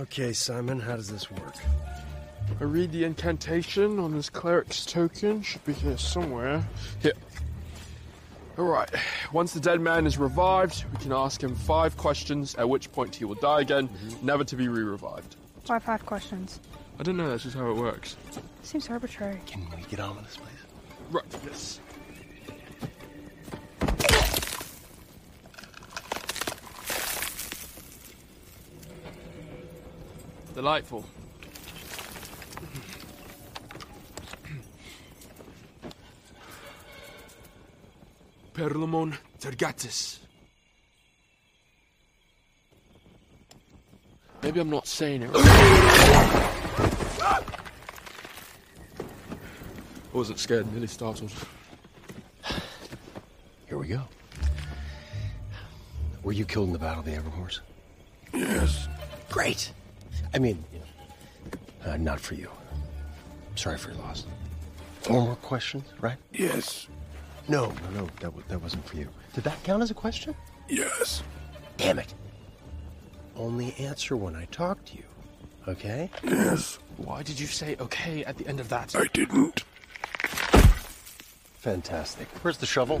Okay, Simon, how does this work? I read the incantation on this cleric's token. Should be here somewhere. Here. Alright. Once the dead man is revived, we can ask him five questions, at which point he will die again, mm-hmm. never to be re revived. Why five questions? I don't know, that's just how it works. Seems arbitrary. Can we get on with this, please? Right, yes. Delightful. Perlamon Tergatis. Maybe I'm not saying it right. I wasn't scared, nearly startled. Here we go. Were you killed in the Battle of the Everhorse? Yes. Great. I mean, uh, not for you. Sorry for your loss. Four more questions, right? Yes. No, no, no. That, wa- that wasn't for you. Did that count as a question? Yes. Damn it. Only answer when I talk to you. Okay? Yes. Why did you say okay at the end of that? I didn't. Fantastic. Where's the shovel?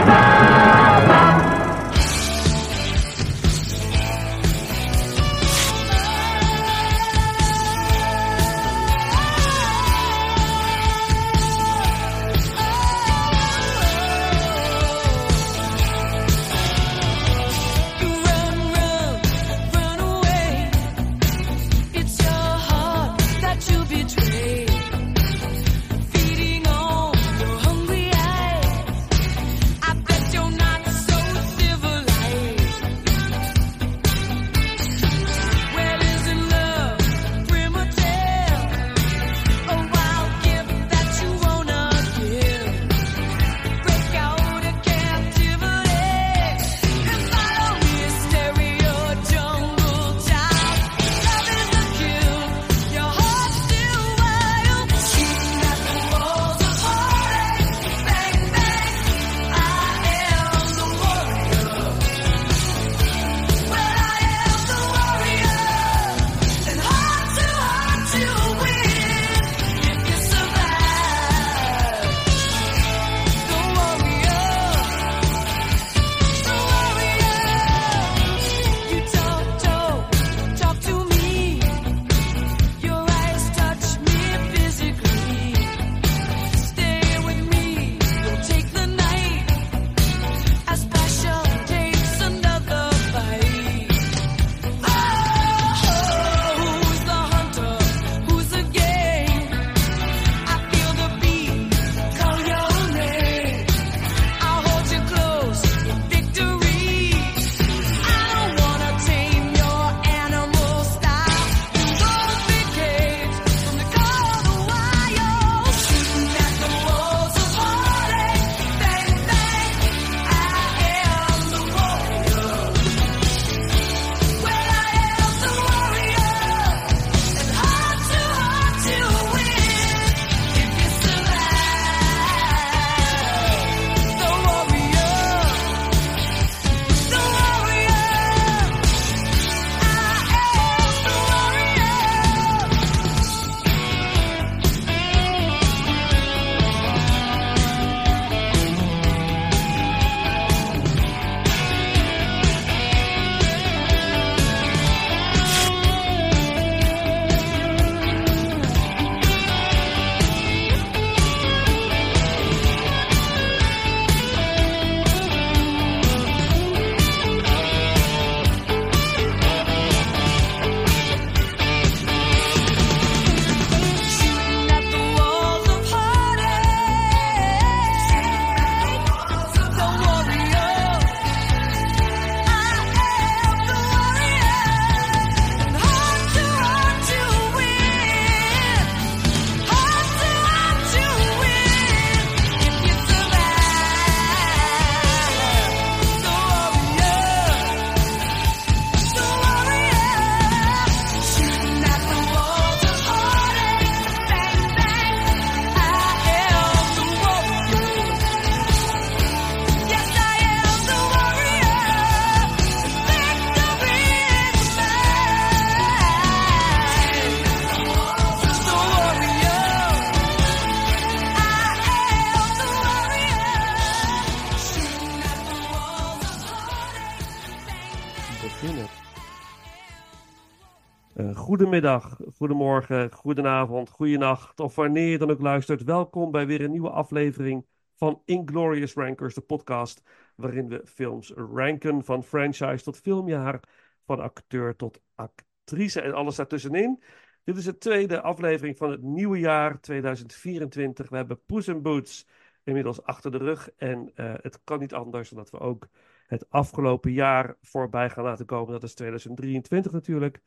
Goedemiddag, goedemorgen, goedenavond, goedenacht of wanneer je dan ook luistert. Welkom bij weer een nieuwe aflevering van Inglorious Rankers, de podcast waarin we films ranken van franchise tot filmjaar, van acteur tot actrice en alles daartussenin. Dit is de tweede aflevering van het nieuwe jaar 2024. We hebben Poes in Boots inmiddels achter de rug en uh, het kan niet anders dan dat we ook het afgelopen jaar voorbij gaan laten komen. Dat is 2023 natuurlijk.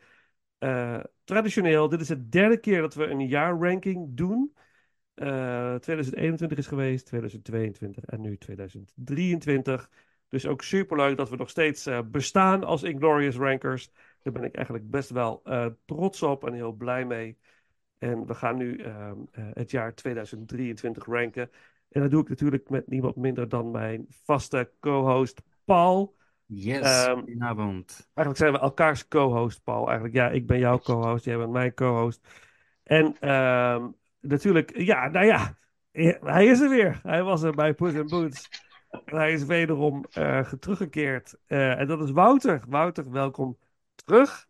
Uh, traditioneel, dit is de derde keer dat we een jaarranking doen. Uh, 2021 is geweest, 2022 en nu 2023. Dus ook superleuk dat we nog steeds uh, bestaan als Inglorious Rankers. Daar ben ik eigenlijk best wel trots op en heel blij mee. En we gaan nu ehm, het jaar 2023 ranken. En dat doe ik natuurlijk met niemand minder dan mijn vaste co-host Paul. Yes, Um, goedenavond. Eigenlijk zijn we elkaars co-host, Paul. Eigenlijk, ja, ik ben jouw co-host, jij bent mijn co-host. En ehm, natuurlijk, ja, nou ja, hij is er weer. Hij was er bij Puss in Boots. En hij is wederom uh, teruggekeerd. Uh, en dat is Wouter. Wouter, welkom terug.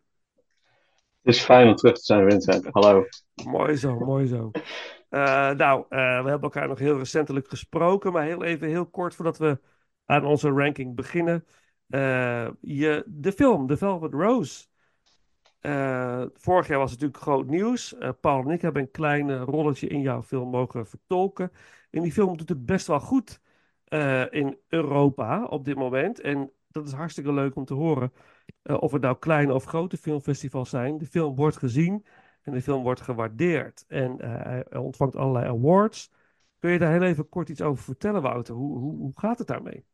Het is fijn om terug te zijn, Vincent. Hallo. Mooi zo, mooi zo. Uh, nou, we hebben elkaar nog heel recentelijk gesproken, maar heel even, heel kort voordat we aan onze ranking beginnen. Je, de film, The Velvet Rose. Uh, vorig jaar was het natuurlijk groot nieuws. Uh, Paul en ik hebben een klein rolletje in jouw film mogen vertolken. En die film doet het best wel goed in Europa op dit moment. En dat is hartstikke leuk om te horen. of het nou kleine of grote filmfestivals zijn. De film wordt gezien en de film wordt gewaardeerd. En hij ontvangt allerlei awards. Kun je daar heel even kort iets over vertellen, Wouter? Hoe, hoe, hoe gaat het daarmee?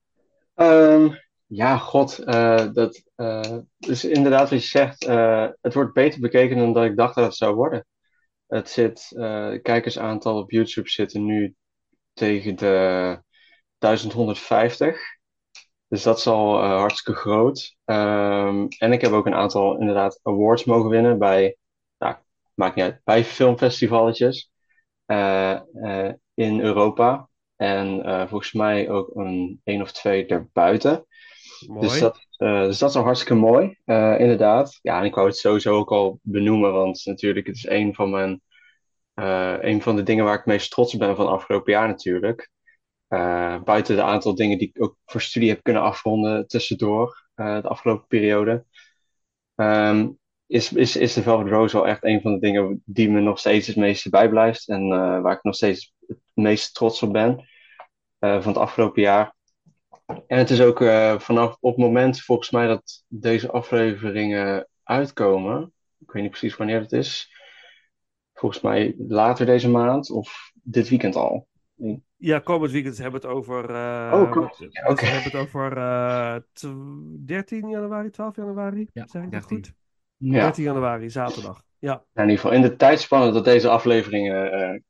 Um... Ja, god, uh, dat uh, dus inderdaad wat je zegt, uh, het wordt beter bekeken dan dat ik dacht dat het zou worden. Het zit, kijkersaantal op YouTube zitten nu tegen de 1150. Dus dat is al hartstikke groot. Um, en ik heb ook een aantal inderdaad awards mogen winnen bij, nou, maakt niet uit, bij filmfestivalletjes in Europa. En volgens mij ook een één of twee daarbuiten. Mooi. Dus dat, uh, dus dat is al hartstikke mooi, uh, inderdaad. Ja, en ik wou het sowieso ook al benoemen, want natuurlijk, het is een van mijn, uh, een van de dingen waar ik het meest trots op ben van afgelopen jaar natuurlijk. buiten de aantal dingen die ik ook voor studie heb kunnen afronden tussendoor, de afgelopen periode. Um, is, is, is de Velvet Rose wel echt een van de dingen die me nog steeds het meeste bijblijft. En waar ik nog steeds het meest trots op ben van het afgelopen jaar. En het is ook uh, vanaf op het moment, volgens mij, dat deze afleveringen uitkomen. Ik weet niet precies wanneer het is. Volgens mij later deze maand of dit weekend al. Ja, komend weekend hebben we het over. Uh, oh, klopt. We, ja, okay. we hebben het over uh, 13 januari, 12 januari. Ja, zeg ik dat 13. goed? Ja. 13 januari, zaterdag. Ja. Nou, in ieder geval, in de tijdspanne dat deze afleveringen uh,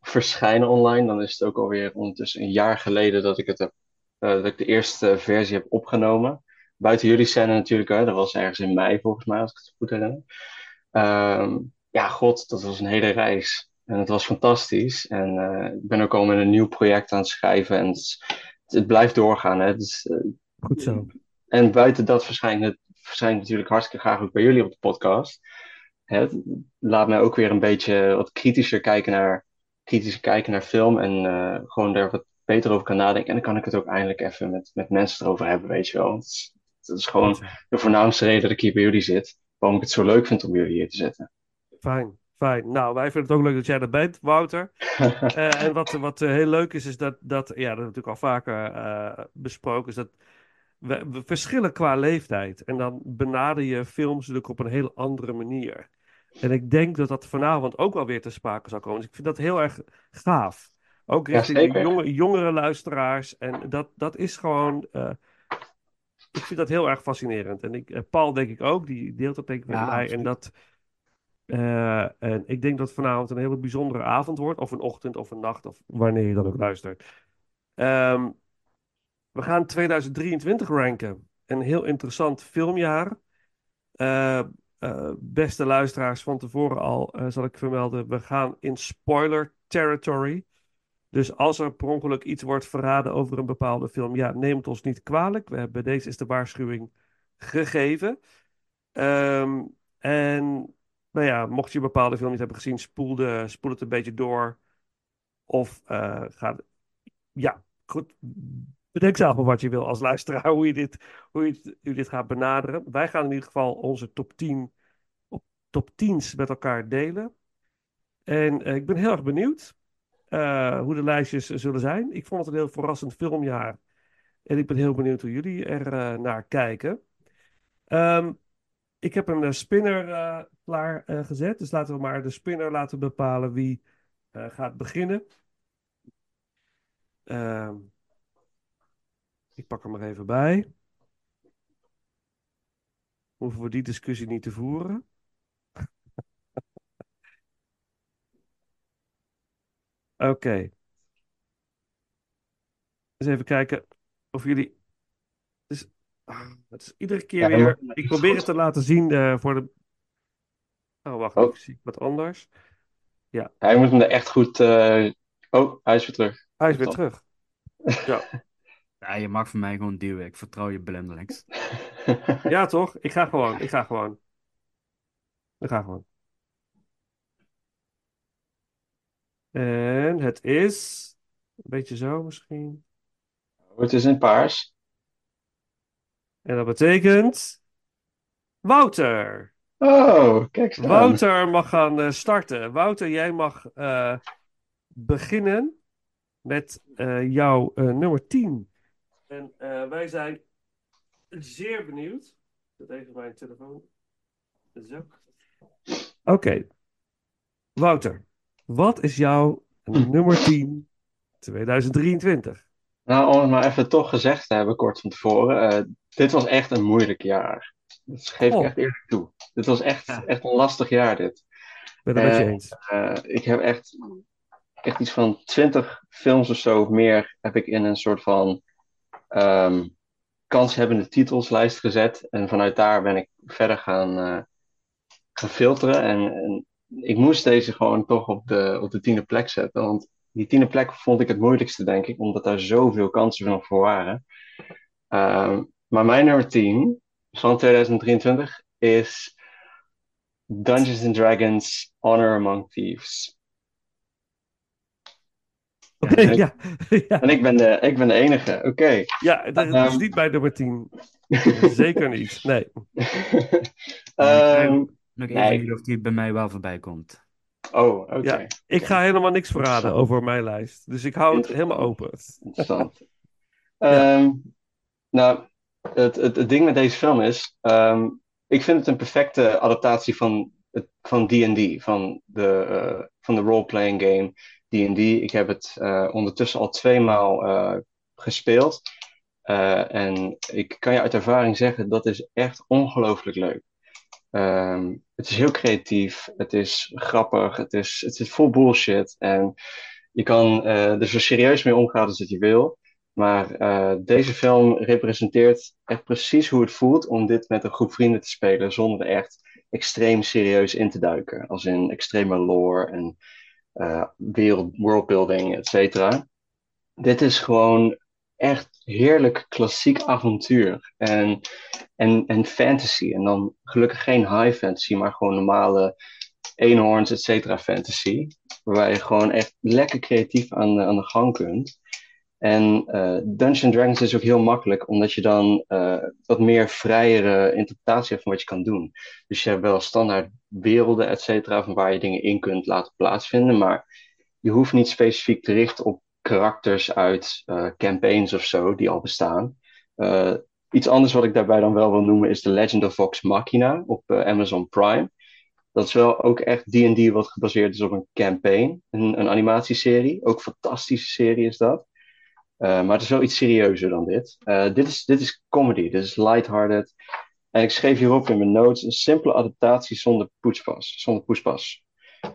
verschijnen online, dan is het ook alweer ondertussen een jaar geleden dat ik het heb dat ik de eerste versie heb opgenomen. Buiten jullie scène natuurlijk, hè, dat was ergens in mei volgens mij, als ik het goed herinner. Um, ja, god, dat was een hele reis. En het was fantastisch. En uh, ik ben ook al met een nieuw project aan het schrijven. En het, het blijft doorgaan. Hè. Dus, uh, Goed zo. En buiten dat verschijnt het verschijnt natuurlijk hartstikke graag ook bij jullie op de podcast. Het laat mij ook weer een beetje wat kritischer kijken naar, kritischer kijken naar film. En uh, gewoon daar wat beter over kan nadenken. En dan kan ik het ook eindelijk even met, met mensen erover hebben, weet je wel. Dat is, gewoon de voornaamste reden dat ik hier bij jullie zit. Waarom ik het zo leuk vind om jullie hier te zetten. Fijn, fijn. Nou, wij vinden het ook leuk dat jij er bent, Wouter. uh, en wat, wat uh, heel leuk is, is dat, dat ja, dat natuurlijk al vaker uh, besproken, is dat we, we, verschillen qua leeftijd. En dan benader je films natuurlijk op een heel andere manier. En ik denk dat dat vanavond ook wel weer te sprake zal komen. Dus ik vind dat heel erg gaaf. Ook richting ja, jonge, jongere luisteraars. En dat, dat is gewoon. Uh, ik vind dat heel erg fascinerend. En ik, uh, Paul, denk ik ook, die deelt dat denk ik met Ja, mij. En, dat, uh, en ik denk dat vanavond een hele bijzondere avond wordt. Of een ochtend of een nacht, of wanneer je dan ook luistert. Um, we gaan 2023 ranken. Een heel interessant filmjaar. Uh, uh, beste luisteraars, van tevoren al uh, zal ik vermelden. We gaan in spoiler territory. Dus als er per ongeluk iets wordt verraden over een bepaalde film, ja, neem het ons niet kwalijk. We hebben, deze is de waarschuwing gegeven. Um, en nou ja, mocht je een bepaalde film niet hebben gezien, spoel, de, spoel het een beetje door. Of eh ga. Ja, goed. Bedenk zelf wat je wil als luisteraar, hoe je dit, hoe je, hoe dit gaat benaderen. Wij gaan in ieder geval onze top 10, op top 10's met elkaar delen. En eh, ik ben heel erg benieuwd eh, hoe de lijstjes zullen zijn. Ik vond het een heel verrassend filmjaar. En ik ben heel benieuwd hoe jullie er eh, naar kijken. Ehm, ik heb een eh, spinner eh, klaar gezet. Dus laten we maar de spinner laten bepalen wie gaat beginnen. Ehm, ik pak hem er even bij. Hoeven we die discussie niet te voeren? Oké. Eens even kijken of jullie. Het is, ah, het is iedere keer Ja, weer. Ik probeer het te laten zien eh, voor de. Oh, wacht, Oh. ik zie wat anders. Hij moet hem er echt goed. eh, Oh, hij is weer terug. Hij is weer Top. terug. Ja, je mag van mij gewoon duwen. Ik vertrouw je blindelings. Ja, toch? Ik ga gewoon. Ik ga gewoon. Ik ga gewoon. En het is. Een beetje zo misschien. Het is in paars. En dat betekent. Wouter! Oh, kijk eens. Wouter mag gaan eh, starten. Wouter, jij mag eh, beginnen met eh, jouw nummer 10. En wij zijn zeer benieuwd. Dat even mijn telefoon. Zo. Oké. Wouter, wat is jouw nummer 10 2023? Nou, om het maar even toch gezegd te hebben, kort van tevoren. eh, dit was echt een moeilijk jaar. Dat geef ik Oh. echt eerlijk toe. Dit was echt, Ja. echt een lastig jaar, dit. Ben het met je eens? Eh, ik heb echt, echt iets van twintig films of zo of meer heb ik in een soort van ehm kanshebbende titelslijst gezet. En vanuit daar ben ik verder gaan, gaan filteren. En, en ik moest deze gewoon toch op de, op de tiende plek zetten. Want die tiende plek vond ik het moeilijkste, denk ik. Omdat daar zoveel kansen nog voor waren. Ehm, maar mijn nummer 10 van 2023 is Dungeons and Dragons Honor Among Thieves. Oké, ja. Ja, En ik ben de, ik ben de enige, oké. ja, dat is Ehm. niet bij nummer 10. Zeker niet. Nee. Ehm, Nog even Nee. of die bij mij wel voorbij komt. oh, oké. Ja. Ik ga helemaal niks verraden over mijn lijst. Dus ik hou het helemaal open. Interessant. Ehm, nou, het, het, het ding met deze film is, ehm, ik vind het een perfecte adaptatie van het- van D&D, van de, eh, van de role-playing game D&D. Ik heb het eh, ondertussen al tweemaal eh gespeeld. Eh, en ik kan je uit ervaring zeggen, dat is echt ongelooflijk leuk. Ehm, het is heel creatief, het is grappig, het is, het is vol bullshit. En je kan eh, er zo serieus mee omgaan als dat je wil. Maar eh, deze film representeert echt precies hoe het voelt om dit met een groep vrienden te spelen zonder er echt extreem serieus in te duiken. Als in extreme lore en eh, wereld, worldbuilding, et cetera. Dit is gewoon echt heerlijk klassiek avontuur en, en, en fantasy. En dan gelukkig geen high fantasy, maar gewoon normale eenhoorns, et cetera fantasy. Waarbij je gewoon echt lekker creatief aan, aan de gang kunt. En eh Dungeons Dragons is ook heel makkelijk, omdat je dan eh, wat meer vrijere interpretatie hebt van wat je kan doen. Dus je hebt wel standaard werelden, et cetera, van waar je dingen in kunt laten plaatsvinden. Maar je hoeft niet specifiek te richten op karakters uit eh, campaigns of zo, die al bestaan. Eh, iets anders wat ik daarbij dan wel wil noemen is The Legend of Vox Machina op eh, Amazon Prime. Dat is wel ook echt D&D wat gebaseerd is op een campaign, een, een animatieserie. Ook een fantastische serie is dat. Uh, maar het is wel iets serieuzer dan dit. Uh, dit, is, dit is comedy, dit is lighthearted. En ik schreef hierop in mijn notes een simpele adaptatie zonder poetspas. Zonder poespas.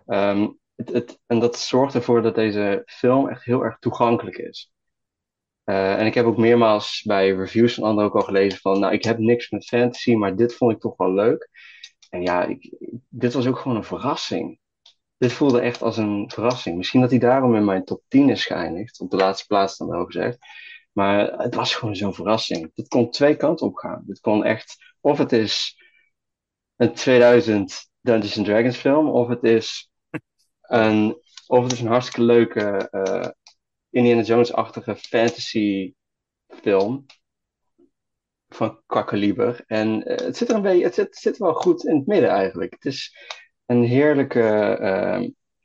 Um, het, en dat zorgt ervoor dat deze film echt heel erg toegankelijk is. Uh, en ik heb ook meermaals bij reviews van anderen ook al gelezen van, nou, ik heb niks met fantasy, maar dit vond ik toch wel leuk. En ja, ik, dit was ook gewoon een verrassing. Dit voelde echt als een verrassing. Misschien dat hij daarom in mijn top 10 is geëindigd. Op de laatste plaats dan wel gezegd. Maar het was gewoon zo'n verrassing. Dit kon twee kanten op gaan. Dit kon echt... Of het is een 2000 Dungeons and Dragons film, of het is een, of het een hartstikke leuke eh, Indiana Jones-achtige fantasy film van qua kaliber. En eh, het zit er een beetje, het zit, zit wel goed in het midden eigenlijk. Het is een heerlijke, eh,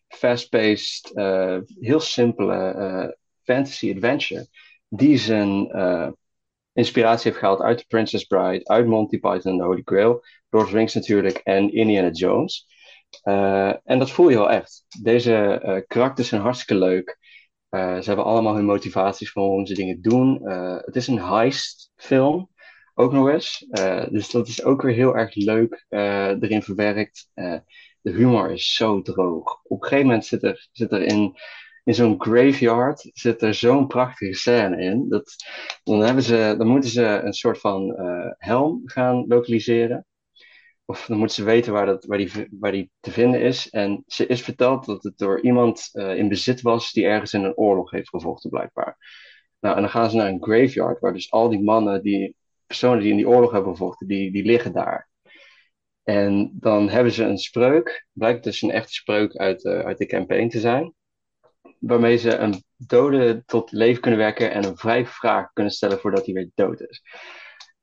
fast-paced, eh, heel simpele fantasy adventure die zijn inspiratie heeft gehaald uit The Princess Bride, uit Monty Python en The Holy Grail, Lord of the Rings natuurlijk en Indiana Jones. Eh, en dat voel je wel echt. Deze eh, karakters zijn hartstikke leuk. Eh, ze hebben allemaal hun motivaties voor waarom ze dingen doen. Het is een heist film, ook nog eens. Dus dat is ook weer heel erg leuk erin verwerkt. De humor is zo droog. Op een gegeven moment zit er, zit er in, in zo'n graveyard zit er zo'n prachtige scène in. Dat, dan, hebben ze, dan moeten ze een soort van helm gaan lokaliseren. Of dan moeten ze weten waar, dat, waar, die, waar die te vinden is. En ze is verteld dat het door iemand eh, in bezit was die ergens in een oorlog heeft gevochten, blijkbaar. Nou, en dan gaan ze naar een graveyard, waar dus al die mannen, die personen die in die oorlog hebben gevochten, die, die liggen daar. En dan hebben ze een spreuk, blijkt dus een echte spreuk uit, de uit de campaign te zijn, waarmee ze een dode tot leven kunnen wekken en een vrij vraag kunnen stellen voordat hij weer dood is.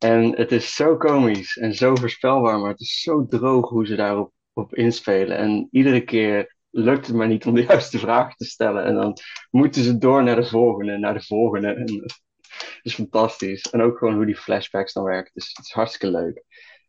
En het is zo komisch en zo voorspelbaar, maar het is zo droog hoe ze daarop op inspelen. En iedere keer lukt het maar niet om de juiste vraag te stellen. En dan moeten ze door naar de volgende, naar de volgende. En het is fantastisch. En ook gewoon hoe die flashbacks dan werken. Dus het is hartstikke leuk.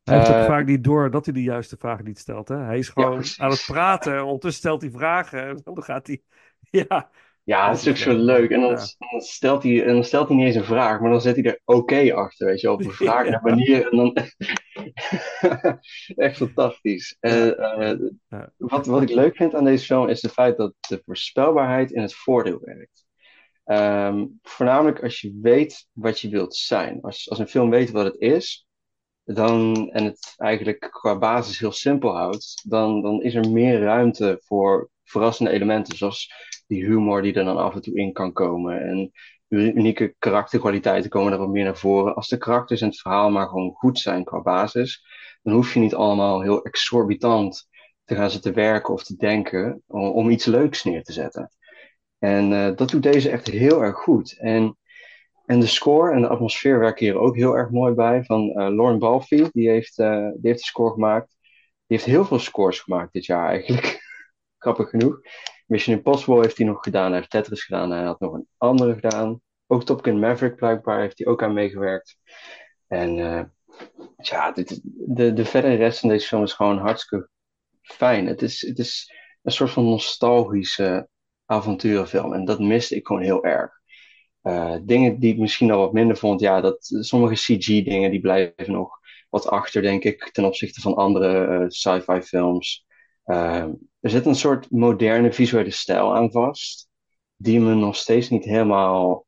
Hij heeft ook Eh, vaak niet door dat hij de juiste vraag niet stelt. Hè? Hij is gewoon aan het praten. Ondertussen stelt hij vragen. En dan gaat hij. Ja, Ja, dat is ook zo leuk. En dan, Ja. dan stelt hij, en dan stelt hij niet eens een vraag, maar dan zet hij er oké achter, weet je wel, op een vragende manier. En dan... Echt fantastisch. Eh, Ja. wat, wat ik leuk vind aan deze film is het feit dat de voorspelbaarheid in het voordeel werkt. Ehm, voornamelijk als je weet wat je wilt zijn. Als, als een film weet wat het is, dan, en het eigenlijk qua basis heel simpel houdt, dan, dan is er meer ruimte voor verrassende elementen, zoals die humor die er dan af en toe in kan komen. En unieke karakterkwaliteiten komen er wat meer naar voren. Als de karakters en het verhaal maar gewoon goed zijn qua basis, dan hoef je niet allemaal heel exorbitant te gaan zitten werken of te denken om, iets leuks neer te zetten. En eh, dat doet deze echt heel erg goed. En, en de score en de atmosfeer werken hier ook heel erg mooi bij. Van eh, Lauren Balfe, die heeft, eh, die heeft de score gemaakt. Die heeft heel veel scores gemaakt dit jaar eigenlijk. Grappig genoeg. Mission Impossible heeft hij nog gedaan. Hij heeft Tetris gedaan. Hij had nog een andere gedaan. Ook Top Gun Maverick blijkbaar heeft hij ook aan meegewerkt. En eh, ja, dit, de, de verdere rest van deze film is gewoon hartstikke fijn. Het is, het is een soort van nostalgische avonturenfilm. En dat miste ik gewoon heel erg. Eh, dingen die ik misschien al wat minder vond, ja, dat, sommige CG-dingen die blijven nog wat achter, denk ik, ten opzichte van andere eh, sci-fi films. Eh, er zit een soort moderne visuele stijl aan vast, die me nog steeds niet helemaal,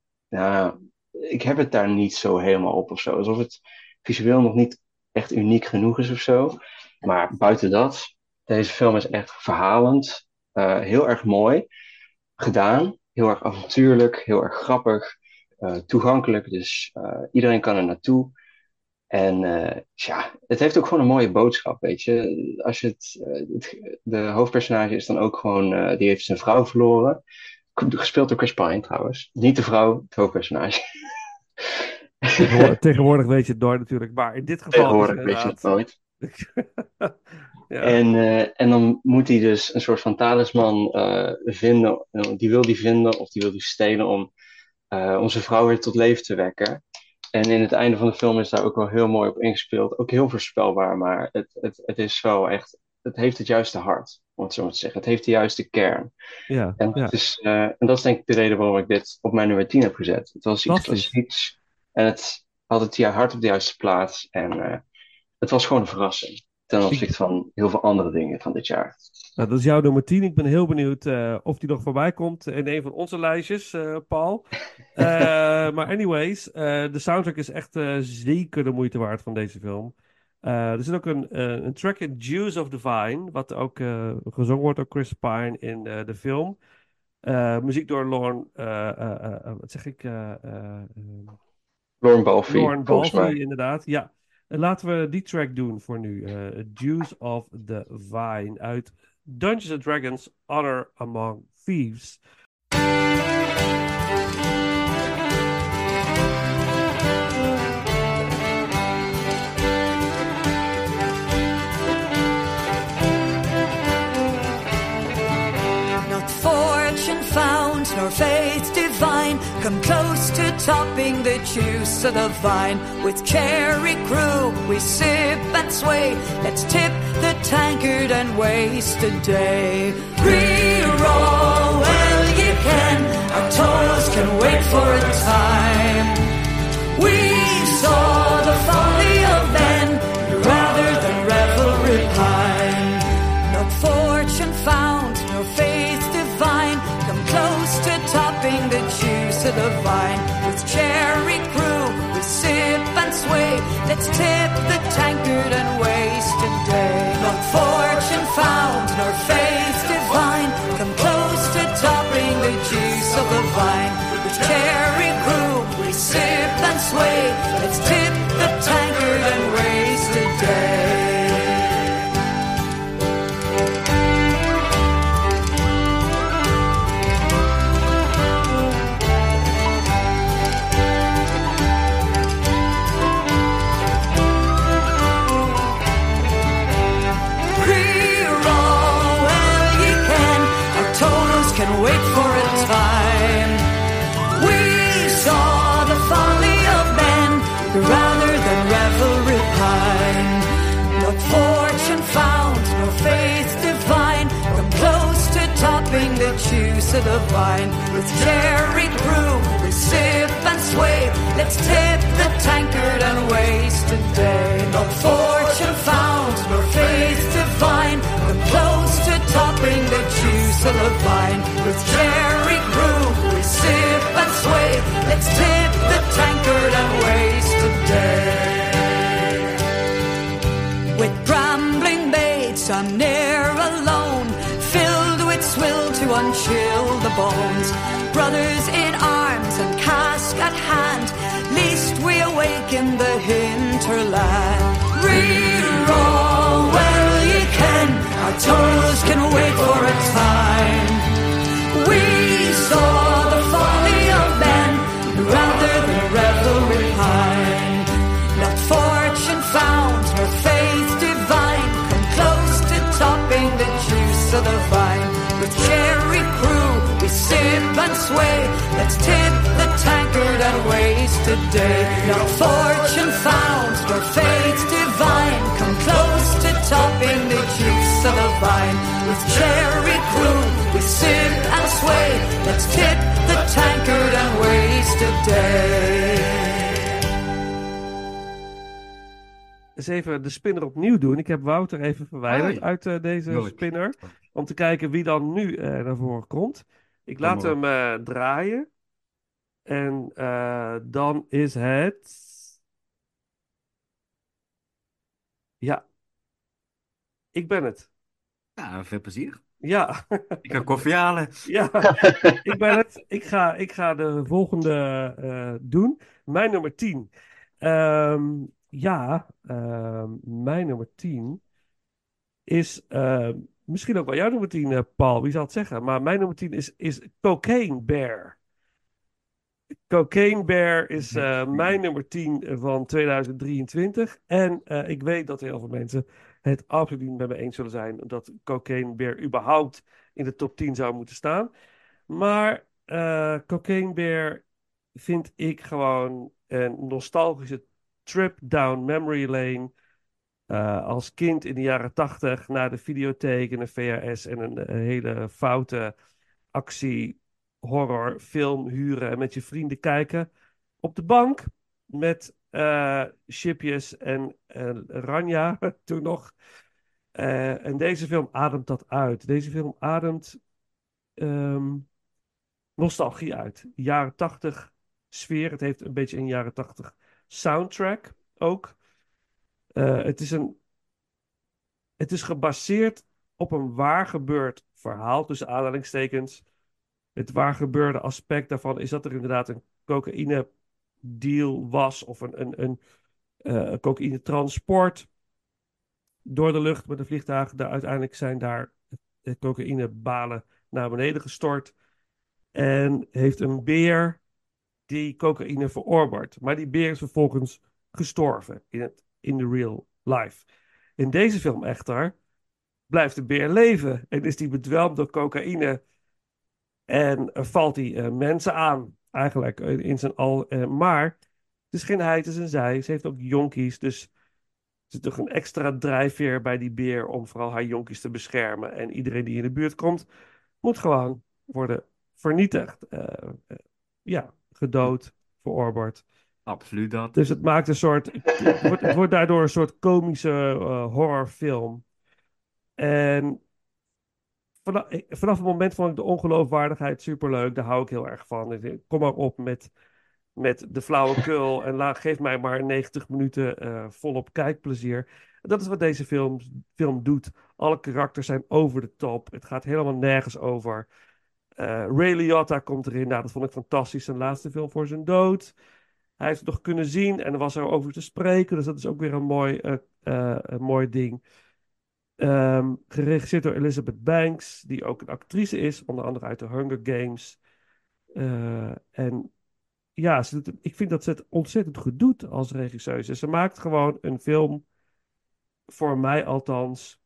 ik heb het daar niet zo helemaal op of zo. Alsof het visueel nog niet echt uniek genoeg is of zo. Maar buiten dat, deze film is echt verhalend, eh, heel erg mooi gedaan. Heel erg avontuurlijk, heel erg grappig, eh, toegankelijk. Dus eh, iedereen kan er naartoe. En eh, ja, het heeft ook gewoon een mooie boodschap, weet je. Als je het, eh, het- de hoofdpersonage is dan ook gewoon, eh, die heeft zijn vrouw verloren. Gespeeld door Chris Pine trouwens. Niet de vrouw, het hoofdpersonage. tegenwoordig, tegenwoordig weet je het nooit natuurlijk. Maar in dit geval. Tegenwoordig weet je het nooit. ja. En, en dan moet hij dus een soort van talisman vinden. Die wil die vinden of die wil die stelen om, zijn vrouw weer tot leven te wekken. En in het einde van de film is daar ook wel heel mooi op ingespeeld. Ook heel voorspelbaar, maar het, het, het is wel echt. Het heeft het juiste hart, om het zo maar te zeggen. Het heeft de juiste kern. ja, En ja. dat, is, eh, en dat is denk ik de reden waarom ik dit op mijn nummer 10 heb gezet. Het was iets klassieks. En het had het hart op de juiste plaats. En eh, het was gewoon een verrassing. Ten opzichte van heel veel andere dingen van dit jaar. Nou, dat is jouw nummer 10. Ik ben heel benieuwd eh, of die nog voorbij komt in een van onze lijstjes, eh, Paul. Eh, maar anyways, de soundtrack is echt zeker de moeite waard van deze film. Er zit ook een, een track in Juice of the Vine, wat ook gezongen wordt door Chris Pine in de film. Muziek door Lorne, wat zeg ik? Lauren volgens Balfe, mij. inderdaad. Ja. Eh, laten we die track doen voor nu. Eh, Juice of the Vine uit Dungeons and Dragons Honor Among Thieves. Not fortune found, nor faith divine, come close to topping the juice of the vine. With cherry crew, we sip and sway. Let's tip the tankard and waste a day. Reroll well you can, our toes can wait for a time. We saw the folly the vine. With cherry crew, we sip and sway. Let's tip the tankard and waste a day. Not fortune found, nor faith of the vine. With cherry brew, we sip and sway. Let's tip the tankard and waste a day. Not fortune found, nor faith divine. Come close to topping the juice of the vine. With cherry brew, we sip and sway. Let's tip the tankard and waste a day. With brambling mates, I'm bones. Brothers in arms and cask at hand, least we awaken the hinterland. Reroll waste a day. Not fortune found, nor faith divine. Come close to topping the juice of the vine. With cherry crew, we sip and sway. Let's tip the tankard and waste a day. eens even de spinner opnieuw doen. Ik heb Wouter even verwijderd Hoi. uit eh, deze Leuk. spinner. Om te kijken wie dan nu eh, naar voren komt. Ik laat maar hem eh, draaien. En eh, dan is het. Ja. Ik ben het. Ja, veel plezier. Ja. Ik ga koffie halen. Ja, ik ben het. Ik ga, ik ga de volgende eh, doen. Mijn nummer 10. Ehm, ja, ehm, mijn nummer 10 is ehm, misschien ook wel jouw nummer 10, eh, Paul. Wie zal het zeggen? Maar mijn nummer 10 is, is Cocaine Bear. Cocaine Bear is eh, mijn nummer 10 van 2023. En eh, ik weet dat heel veel mensen het absoluut niet met me eens zullen zijn dat Cocaine Bear überhaupt in de top 10 zou moeten staan. Maar eh, Cocaine Bear vind ik gewoon een nostalgische trip down memory lane. Eh, als kind in de jaren 80 naar de videotheek en een VHS en een, eh, hele foute actie horror film huren en met je vrienden kijken op de bank met chipjes en eh, Ranja toen nog. Eh, en deze film ademt dat uit. Deze film ademt ehm, nostalgie uit. Jaren 80 sfeer. Het heeft een beetje een jaren 80 soundtrack ook. Het is een. Het is gebaseerd op een waar gebeurd verhaal, tussen aanhalingstekens. Het waar gebeurde aspect daarvan is dat er inderdaad een cocaïne deal was of een, een, een eh cocaïne transport door de lucht met een vliegtuig. Daar, uiteindelijk zijn daar cocaïnebalen naar beneden gestort. En heeft een beer die cocaïne verorbert. Maar die beer is vervolgens gestorven in, het, in de real life. In deze film echter blijft de beer leven en is die bedwelmd door cocaïne. En eh, valt hij eh, mensen aan, eigenlijk, eh, in zijn al. maar het is geen hij, het is een zij. Ze heeft ook jonkies, dus er zit toch een extra drijfveer bij die beer om vooral haar jonkies te beschermen. En iedereen die in de buurt komt, moet gewoon worden vernietigd. Ja, gedood, verorberd. Absoluut dat. Dus het maakt een soort. Het wordt, het wordt daardoor een soort komische horrorfilm. En vanaf, vanaf het moment vond ik de ongeloofwaardigheid superleuk. Daar hou ik heel erg van. Ik Kom maar op met, met de flauwekul. en geef mij maar 90 minuten eh, volop kijkplezier. Dat is wat deze film, film doet. Alle karakters zijn over de top. Het gaat helemaal nergens over. Eh, Ray Liotta komt erin. Nou, dat vond ik fantastisch. Zijn laatste film voor zijn dood. Hij heeft het nog kunnen zien en er was er over te spreken. Dus dat is ook weer een mooi, eh, een mooi ding. Ehm, geregisseerd door Elizabeth Banks, die ook een actrice is, onder andere uit de Hunger Games. Eh, en ja, ik vind dat ze het ontzettend goed doet als regisseuse. Ze maakt gewoon een film, voor mij althans,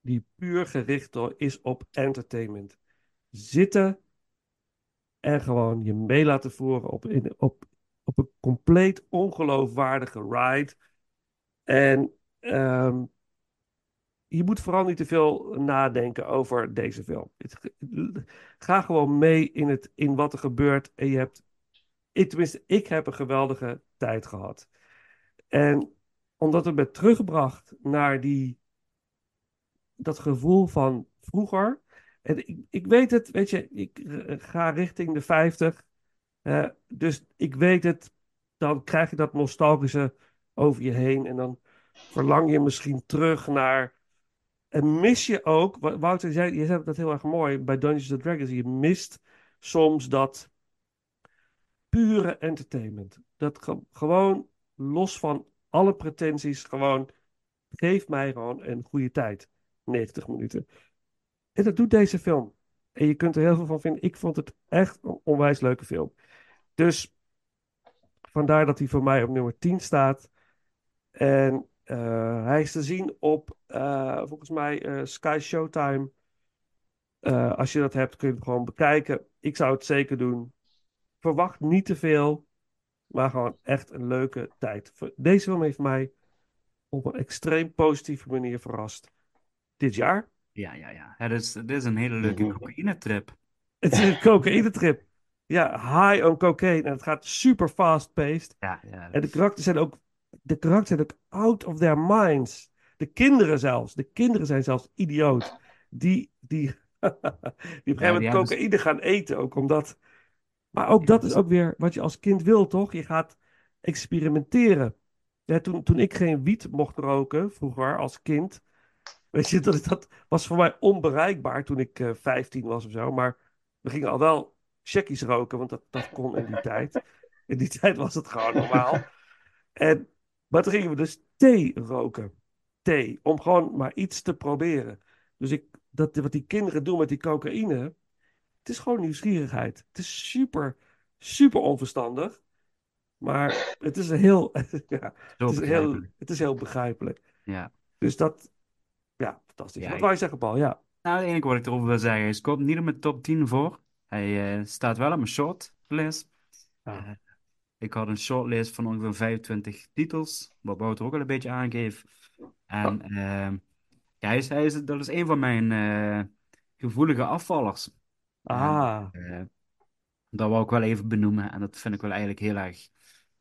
die puur gericht is op entertainment. Zitten en gewoon je mee laten voeren op, in, op, op een compleet ongeloofwaardige ride. En ehm, je moet vooral niet te veel nadenken over deze film. Ga gewoon mee in, het, in wat er gebeurt. En je hebt, ik, tenminste, ik heb een geweldige tijd gehad. En omdat het me terugbracht naar die, dat gevoel van vroeger. En ik, ik weet het, weet je, ik ga richting de 50. eh, dus ik weet het, dan krijg je dat nostalgische over je heen. En dan verlang je misschien terug naar. En mis je ook, Wouter, jij, jij zei dat heel erg mooi bij Dungeons and Dragons. Je mist soms dat pure entertainment. Dat ge- gewoon los van alle pretenties, gewoon geef mij gewoon een goede tijd. 90 minuten. En dat doet deze film. En je kunt er heel veel van vinden. Ik vond het echt een onwijs leuke film. Dus vandaar dat hij voor mij op nummer 10 staat. En eh, hij is te zien op, eh, volgens mij, eh, Sky Showtime. Eh, als je dat hebt, kun je het gewoon bekijken. Ik zou het zeker doen. Verwacht niet te veel, maar gewoon echt een leuke tijd. Deze film heeft mij op een extreem positieve manier verrast. Dit jaar. Ja, ja, ja. Het is, het is een hele leuke cocaïnetrip. Het is een cocaïne-trip. Ja, high on cocaine. En het gaat super fast-paced. Ja, ja. En de karakters zijn ook, de karakters zijn ook out of their minds. De kinderen zelfs. De kinderen zijn zelfs idioot. Die, die, die op een gegeven moment cocaïne gaan eten. Ook omdat... Maar ook dat is ook weer wat je als kind wil, toch? Je gaat experimenteren. Ja, toen, toen ik geen wiet mocht roken, vroeger als kind... Weet je, dat, dat was voor mij onbereikbaar toen ik eh 15 was of zo. Maar we gingen al wel checkies roken, want dat, dat kon in die tijd. In die tijd was het gewoon normaal. En, maar toen gingen we dus thee roken. Thee, om gewoon maar iets te proberen. Dus ik, dat, wat die kinderen doen met die cocaïne, het is gewoon nieuwsgierigheid. Het is super, super onverstandig. Maar het is een heel, ja, het is heel, begrijpelijk. het is heel begrijpelijk. Ja. Dus dat, ja, fantastisch. Ja, Wat wou je zeggen, Paul? Ja. Nou, het enige wat ik erover wil zeggen is, komt niet op mijn top 10 voor. Hij eh, staat wel op mijn shortlist. Ah. Eh, ik had een shortlist van ongeveer 25 titels, wat Wouter ook al een beetje aangeeft. En ehm, ja, hij is, hij is, dat is een van mijn eh, gevoelige afvallers. Ah, Eh, dat wou ik wel even benoemen en dat vind ik wel eigenlijk heel erg...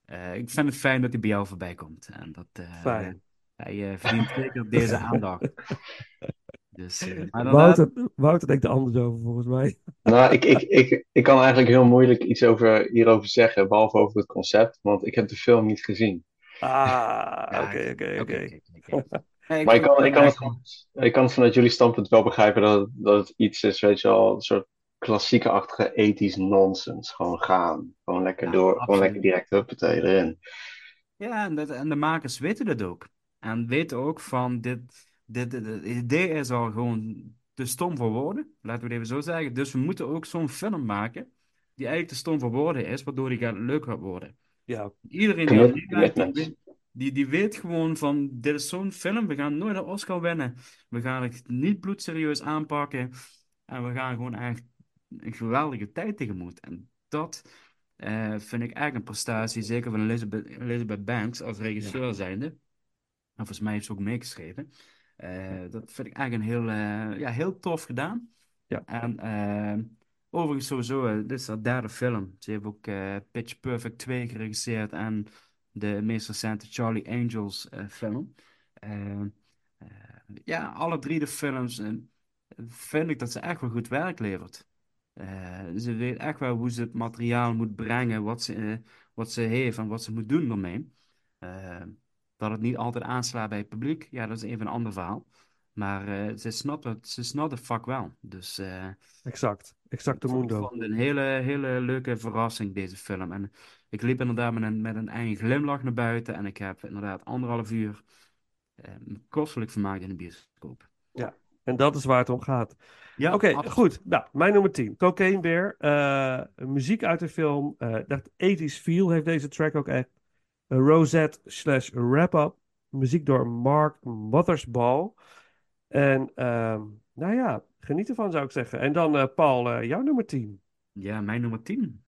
eh, ik vind het fijn dat hij bij jou voorbij komt. En dat, fijn. hij verdient zeker deze aandacht. Dus, eh, maar dan, Wouter, Wouter denkt er anders over, volgens mij. Nou, ik, ik, ik, ik kan eigenlijk heel moeilijk iets over, hierover zeggen, behalve over het concept, want ik heb de film niet gezien. Ah, oké, oké, oké, Maar ik kan, ik, kan het ik kan het vanuit jullie standpunt wel begrijpen dat het, dat het iets is, weet je wel, een soort klassieke-achtige ethisch nonsens. Gewoon gaan. Gewoon lekker Ja, door, gewoon lekker direct huppatee erin. Ja, en, dat- en de makers weten dat ook. En weten ook van, dit- het idee is al gewoon te stom voor woorden, laten we het even zo zeggen. Dus we moeten ook zo'n film maken die eigenlijk te stom voor woorden is, waardoor die gaat, leuk gaat worden. Ja, Iedereen die die, weet- die, die weet gewoon van, dit is zo'n film, we gaan nooit een Oscar winnen. We gaan het niet bloedserieus aanpakken. En we gaan gewoon echt een geweldige tijd tegemoet. En dat eh, vind ik echt een prestatie, zeker van Elizabeth, Elizabeth Banks als regisseur zijnde. En volgens mij heeft ze ook meegeschreven. Eh, dat vind ik echt een heel, eh, ja, heel tof gedaan. Ja. En eh, overigens sowieso, dit is haar derde film. Ze heeft ook Pitch Perfect 2 geregisseerd en de meest recente Charlie Angels film. Ja, alle drie de films vind ik dat ze echt wel goed werk levert. Ze weet echt wel hoe ze het materiaal moet brengen, wat ze, wat ze heeft en wat ze moet doen ermee. Dat het niet altijd aanslaat bij het publiek, ja, dat is even een ander verhaal. Maar eh, ze snapt het, ze snapt het vak wel. Dus eh, exact. Exact de ik vond het een hele, hele leuke verrassing, deze film. En ik liep inderdaad met een, met een eigen glimlach naar buiten. En ik heb inderdaad anderhalf uur eh, kostelijk vermaakt in de bioscoop. En dat is waar het om gaat. Ja, Oké, goed. Nou, mijn nummer 10. Cocaine Bear. Muziek uit de film. dat 80s feel heeft deze track ook echt. Rosette slash wrap-up. Muziek door Mark Mothersbaugh. En ehm, nou ja, geniet ervan zou ik zeggen. En dan eh, Paul, eh, jouw nummer 10. Ja, mijn nummer 10.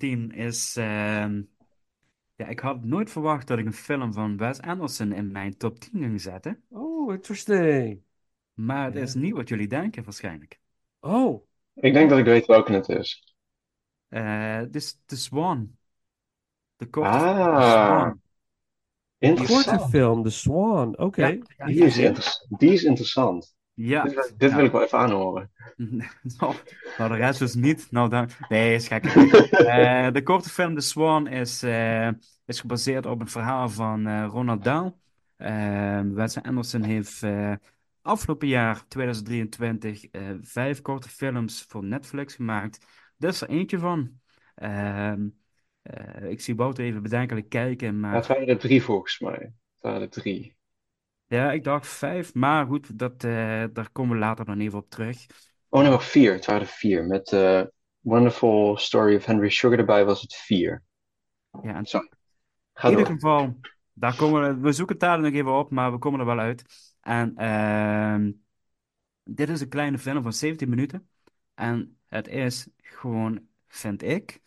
10 is. ehm, ja, ik had nooit verwacht dat ik een film van Wes Anderson in mijn top 10 ging zetten. Oh, interesting. Maar het Ja. is niet wat jullie denken, waarschijnlijk. Oh, Ik denk dat ik weet welke het is. Eh, Het is The Swan. De korte Ah, Swan. korte film, The Swan. Oké. Ja, ja, Die is, die is interessant. Ja. Dit, wil- dit Ja. wil ik wel even aanhoren. Nou, nou, de rest dus niet. Nou, dan... Nee, is gek. Eh, de korte film The Swan is, eh, is gebaseerd op een verhaal van eh, Ronald Dahl. Eh, Wes Anderson heeft afgelopen jaar, 2023, eh, vijf korte films voor Netflix gemaakt. Dit is er eentje van. Ehm, eh, ik zie Wouter even bedenkelijk kijken, maar het waren er drie volgens mij. Het waren er drie. Ja, ik dacht vijf, maar goed, dat, eh, daar komen we later nog even op terug. Oh nee, wacht, vier. Het waren er vier. Met eh Wonderful Story of Henry Sugar erbij was het vier. Ja, en Sorry. in ieder door. geval, daar komen we, we zoeken het daar nog even op, maar we komen er wel uit. En ehm, dit is een kleine film van 17 minuten. En het is gewoon, vind ik,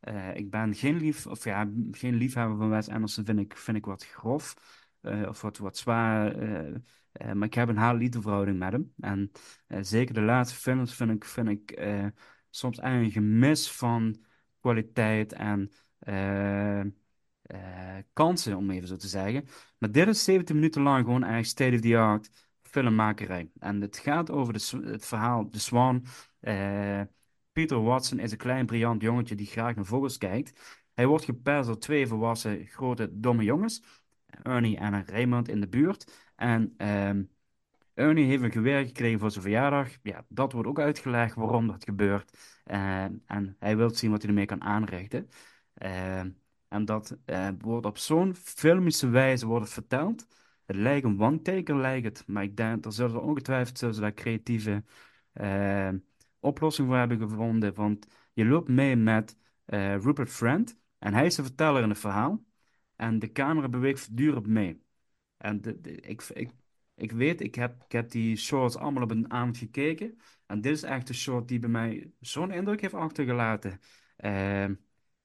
eh, ik ben geen lief, of ja, geen liefhebber van Wes Anderson, vind ik, vind ik wat grof. Eh, of wat, wat zwaar. eh, eh, maar ik heb een haal-liefde verhouding met hem. En zeker de laatste films vind ik, vind ik soms eigenlijk een gemis van kwaliteit en kansen, om even zo te zeggen. Maar dit is 17 minuten lang gewoon eigenlijk state-of-the-art filmmakerij. En het gaat over de, het verhaal De Swan. Peter Watson is een klein, briljant jongetje die graag naar vogels kijkt. Hij wordt gepest door twee volwassen, grote, domme jongens. Ernie en Raymond in de buurt. En ehm, Ernie heeft een geweer gekregen voor zijn verjaardag. Ja, dat wordt ook uitgelegd waarom dat gebeurt. Eh, en hij wil zien wat hij ermee kan aanrichten. Eh, en dat eh, wordt op zo'n filmische wijze wordt verteld. Het lijkt een one-taker, lijkt het. Maar ik denk, er ongetwijfeld zullen daar creatieve oplossingen voor hebben gevonden. Want je loopt mee met eh, Rupert Friend. En hij is de verteller in het verhaal. En de camera beweegt voortdurend mee. En de, ik, ik, ik weet, ik heb, ik heb die shorts allemaal op een avond gekeken. En dit is echt een short die bij mij zo'n indruk heeft achtergelaten. eh,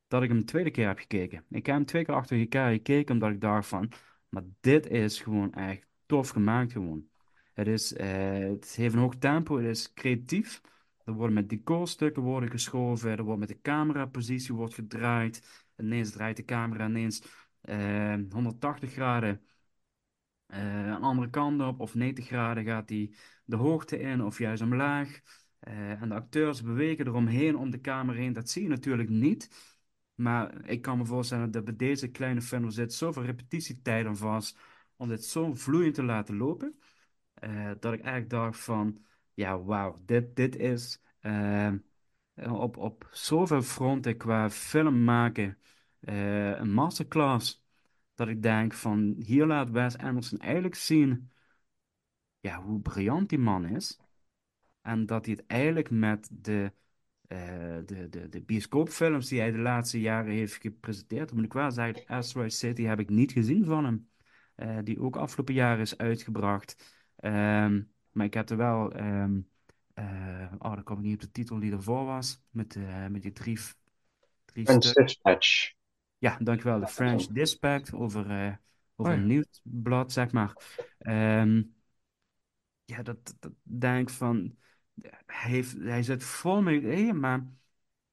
dat ik hem een tweede keer heb gekeken. Ik heb hem twee keer achter elkaar gekeken, omdat ik dacht van... Maar dit is gewoon echt tof gemaakt gewoon. Het is, eh, het heeft een hoog tempo, het is creatief. Er worden met decorstukken worden geschoven, er wordt met de camerapositie wordt gedraaid. Ineens draait de camera ineens eh 180 graden eh, een andere kant op, of 90 graden gaat die de hoogte in, of juist omlaag. Eh, en de acteurs bewegen eromheen om de camera heen. Dat zie je natuurlijk niet. Maar ik kan me voorstellen dat bij deze kleine film zit zoveel repetitietijd aan vast om dit zo vloeiend te laten lopen. eh, dat ik eigenlijk dacht van, ja, wauw, dit, dit is eh, op, op zoveel fronten qua film maken eh, een masterclass. Dat ik denk van, hier laat Wes Anderson eigenlijk zien ja, hoe briljant die man is. En dat hij het eigenlijk met de, eh, de, de, de bioscoopfilms die hij de laatste jaren heeft gepresenteerd, dan moet ik wel zeggen, Asteroid City heb ik niet gezien van hem. Eh, die ook afgelopen jaar is uitgebracht. Ehm, maar ik heb er wel, eh, oh, dan kom ik niet op de titel die ervoor was, met, met die drie, drie. Ja, dankjewel. De French Dispatch over, eh, over Oh ja. een nieuwsblad, zeg maar. Ehm, ja, dat, dat denk ik van... Hij, heeft, hij zit vol met ideeën, maar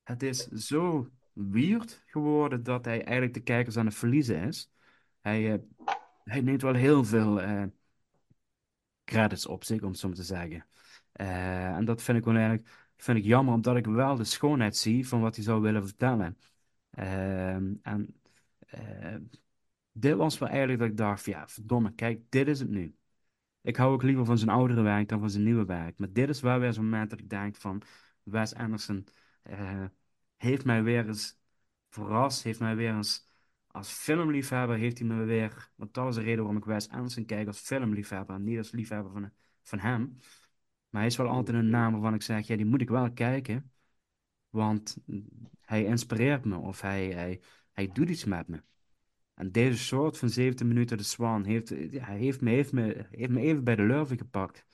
het is zo weird geworden dat hij eigenlijk de kijkers aan het verliezen is. Hij, eh, hij neemt wel heel veel eh, credits op zich, om het zo te zeggen. En dat vind ik wel eigenlijk vind ik jammer, omdat ik wel de schoonheid zie van wat hij zou willen vertellen. Ehm, en eh, dit was wel eigenlijk dat ik dacht, ja, verdomme, kijk, dit is het nu. Ik hou ook liever van zijn oudere werk dan van zijn nieuwe werk. Maar dit is wel weer zo'n moment dat ik denk van, Wes Anderson eh, heeft mij weer eens verrast, heeft mij weer eens als filmliefhebber, heeft hij me weer, want dat is de reden waarom ik Wes Anderson kijk als filmliefhebber en niet als liefhebber van, van hem. Maar hij is wel altijd een naam waarvan ik zeg, ja, die moet ik wel kijken. Want hij inspireert me of hij, hij, hij doet iets met me. En deze soort van 17 minuten de Swan heeft, ja, hij heeft, me, heeft, me, heeft me even bij de lurven gepakt.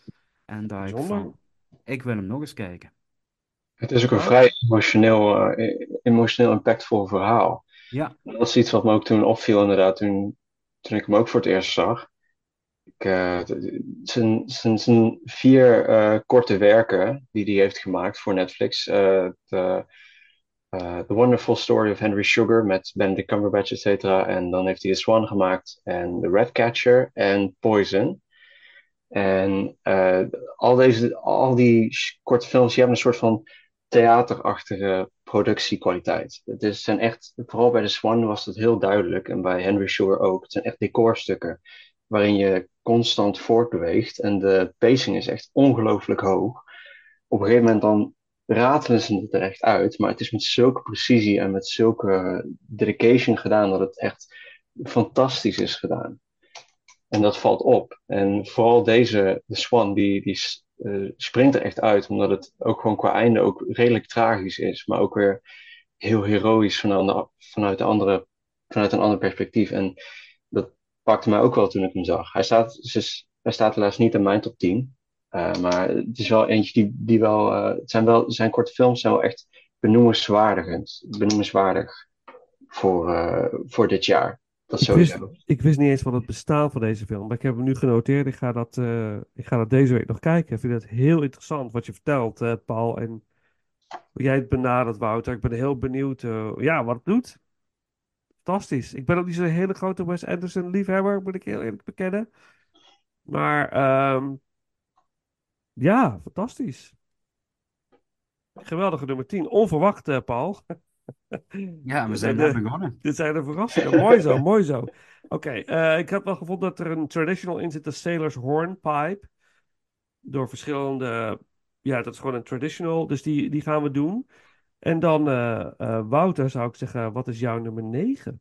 En dacht ik van, ik wil hem nog eens kijken. Het is ook een vrij emotioneel, eh, emotioneel impactvol verhaal. Ja, Dat is iets wat me ook toen opviel, inderdaad, toen, toen ik hem ook voor het eerst zag. D- zijn, vier eh, korte werken die hij heeft gemaakt voor Netflix. de, eh, The Wonderful Story of Henry Sugar met Benedict Cumberbatch, et cetera. En dan heeft hij The Swan gemaakt en The Ratcatcher en Poison. En al, deze, al die korte films die hebben een soort van theaterachtige productiekwaliteit. Het is, zijn echt, vooral bij The Swan was het heel duidelijk en bij Henry Sugar ook. Het zijn echt decorstukken. Waarin je constant voortbeweegt en de pacing is echt ongelooflijk hoog. Op een gegeven moment dan ratelen ze het er echt uit, maar het is met zulke precisie en met zulke dedication gedaan dat het echt fantastisch is gedaan. En dat valt op. En vooral deze, de Swan, die, die uh, springt er echt uit, omdat het ook gewoon qua einde ook redelijk tragisch is, maar ook weer heel heroïs vanuit, vanuit, de andere, vanuit een ander perspectief. En dat pakte mij ook wel toen ik hem zag. Hij staat, dus, hij staat helaas niet in mijn top 10. Uh, maar het is wel eentje die, die wel, uh, het zijn wel, zijn korte films zijn wel echt benoemenswaardig, benoemenswaardig voor, uh, voor dit jaar. Dat ik, wist, ik wist niet eens van het bestaan van deze film, maar ik heb hem nu genoteerd. Ik ga dat, ik ga dat deze week nog kijken. Ik vind het heel interessant wat je vertelt, Paul. En hoe jij het benadert, Wouter. Ik ben heel benieuwd ja, wat het doet. Fantastisch. Ik ben ook niet zo'n hele grote Wes Anderson liefhebber, moet ik heel eerlijk bekennen. Maar um, ja, fantastisch. Geweldige nummer 10. Onverwacht, uh, Paul. Ja, we zijn net begonnen. Dit zijn de verrassingen. mooi zo, mooi zo. Oké, okay, uh, ik heb wel gevonden dat er een traditional in zit, de Sailor's Hornpipe. Door verschillende... Ja, dat is gewoon een traditional, dus die, die gaan we doen. En dan, uh, Wouter, zou ik zeggen, wat is jouw nummer 9?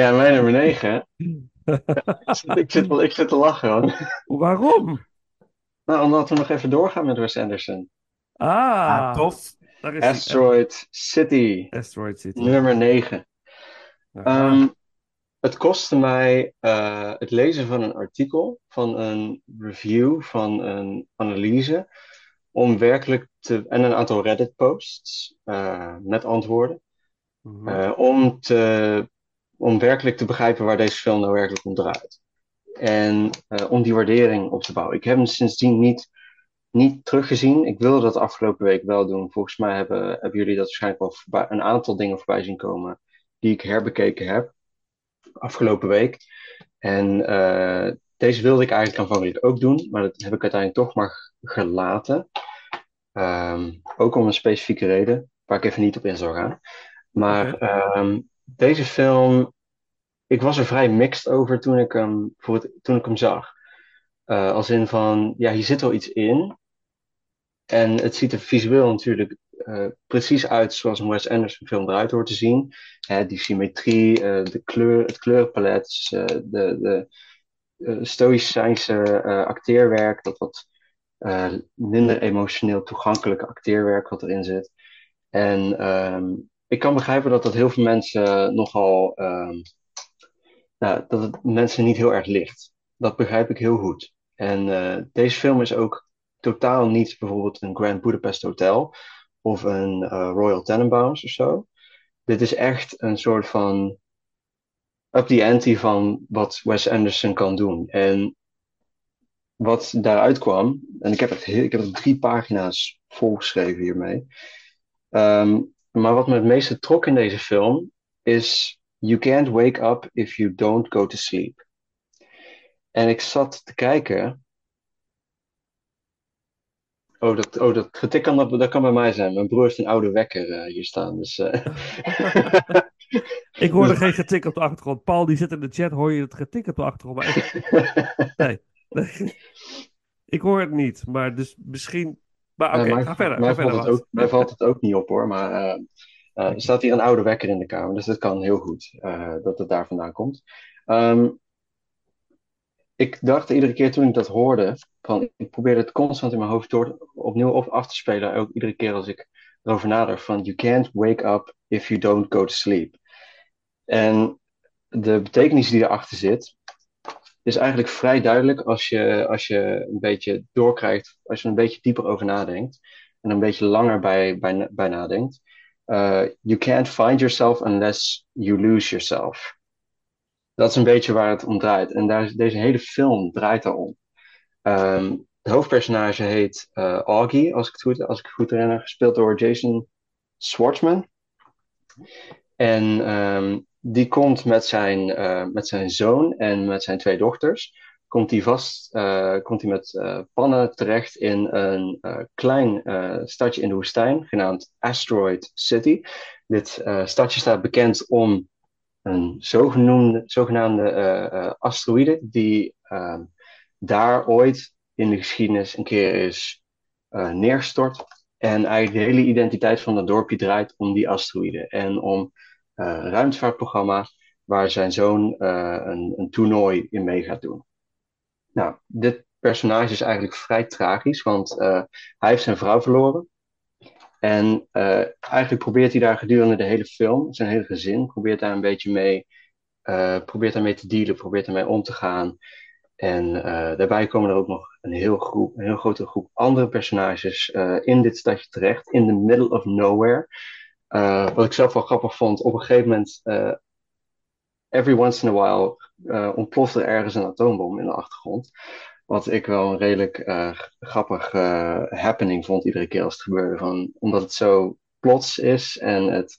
Ja, mijn nummer 9. ik, zit, ik zit te lachen. Waarom? Nou, omdat we nog even doorgaan met Wes Anderson. Ah, ah tof. Asteroid City. Asteroid City. Nummer 9. Um, het kostte mij uh, het lezen van een artikel, van een review, van een analyse, om werkelijk te. en een aantal Reddit-posts uh, met antwoorden. Mm -hmm. uh, om te om werkelijk te begrijpen waar deze film nou werkelijk om draait. En uh, om die waardering op te bouwen. Ik heb hem sindsdien niet niet teruggezien. Ik wilde dat afgelopen week wel doen. Volgens mij hebben, hebben jullie dat waarschijnlijk wel voorbij, een aantal dingen voorbij zien komen die ik herbekeken heb afgelopen week. En eh, deze wilde ik eigenlijk aanvankelijk ook doen, maar dat heb ik uiteindelijk toch maar gelaten. Ehm, ook om een specifieke reden, waar ik even niet op in zal gaan. Maar deze film, ik was er vrij mixed over toen ik hem, voor toen ik hem zag. Uh, als in van, ja, hier zit wel iets in. En het ziet er visueel natuurlijk uh, precies uit zoals een Wes Anderson film eruit hoort te zien. Hè, die symmetrie, uh, de kleur, het kleurpalet, de, de stoïcijnse acteerwerk, dat wat minder emotioneel toegankelijke acteerwerk wat erin zit. En um, ik kan begrijpen dat dat heel veel mensen nogal, um, nou, dat het mensen niet heel erg ligt. Dat begrijp ik heel goed. En uh, deze film is ook totaal niet bijvoorbeeld een Grand Budapest Hotel of een uh, Royal Tenenbaums of zo. Dit is echt een soort van up the ante van wat Wes Anderson kan doen. En wat daaruit kwam, en ik heb, het ik heb drie pagina's volgeschreven hiermee. Um, maar wat me het meeste trok in deze film is You can't wake up if you don't go to sleep. En ik zat te kijken. Oh, dat, oh, dat getik kan, dat, dat kan bij mij zijn. Mijn broer heeft een oude wekker uh, hier staan. Dus, uh... ik hoorde geen getik op de achtergrond. Paul die zit in de chat, hoor je het getik op de achtergrond? Maar ik... nee, nee. ik hoor het niet. Maar dus misschien maar oké, okay, ga verder. Mij, ga verder valt het ook, mij valt het ook niet op hoor, maar uh, uh, er staat hier een oude wekker in de kamer, dus dat kan heel goed uh, dat het daar vandaan komt. Um, ik dacht iedere keer toen ik dat hoorde, van, ik probeerde het constant in mijn hoofd door, opnieuw op, af te spelen, ook iedere keer als ik erover nadacht van you can't wake up if you don't go to sleep. En de betekenis die erachter zit, is eigenlijk vrij duidelijk als je, als je een beetje doorkrijgt, als je een beetje dieper over nadenkt en een beetje langer bij, bij, bij nadenkt. Uh, you can't find yourself unless you lose yourself. Dat is een beetje waar het om draait. En daar, deze hele film draait daarom. Um, het hoofdpersonage heet uh, Augie, als ik, het goed, als ik het goed herinner, gespeeld door Jason Schwartzman. En um, die komt met zijn, uh, met zijn zoon en met zijn twee dochters. Komt hij vast, uh, komt hij met uh, pannen terecht in een klein stadje in de woestijn, genaamd Asteroid City. Dit stadje staat bekend om een zogenoemde, zogenaamde asteroïde, die daar ooit in de geschiedenis een keer is neergestort. En eigenlijk de hele identiteit van dat dorpje draait om die asteroïde. En om ruimtevaartprogramma, waar zijn zoon uh, een, een toernooi in mee gaat doen. Nou, dit personage is eigenlijk vrij tragisch, want uh, hij heeft zijn vrouw verloren. En eigenlijk probeert hij daar gedurende de hele film, zijn hele gezin, probeert daar een beetje mee, probeert daarmee te dealen, probeert daarmee om te gaan. En daarbij komen er ook nog een heel, groep, een heel grote groep andere personages in dit stadje terecht, in the middle of nowhere. Uh, wat ik zelf wel grappig vond, op een gegeven moment, uh, every once in a while, uh, ontploft er ergens een atoombom in de achtergrond. Wat ik wel een redelijk grappig happening vond iedere keer als het gebeurde. Van, omdat het zo plots is en het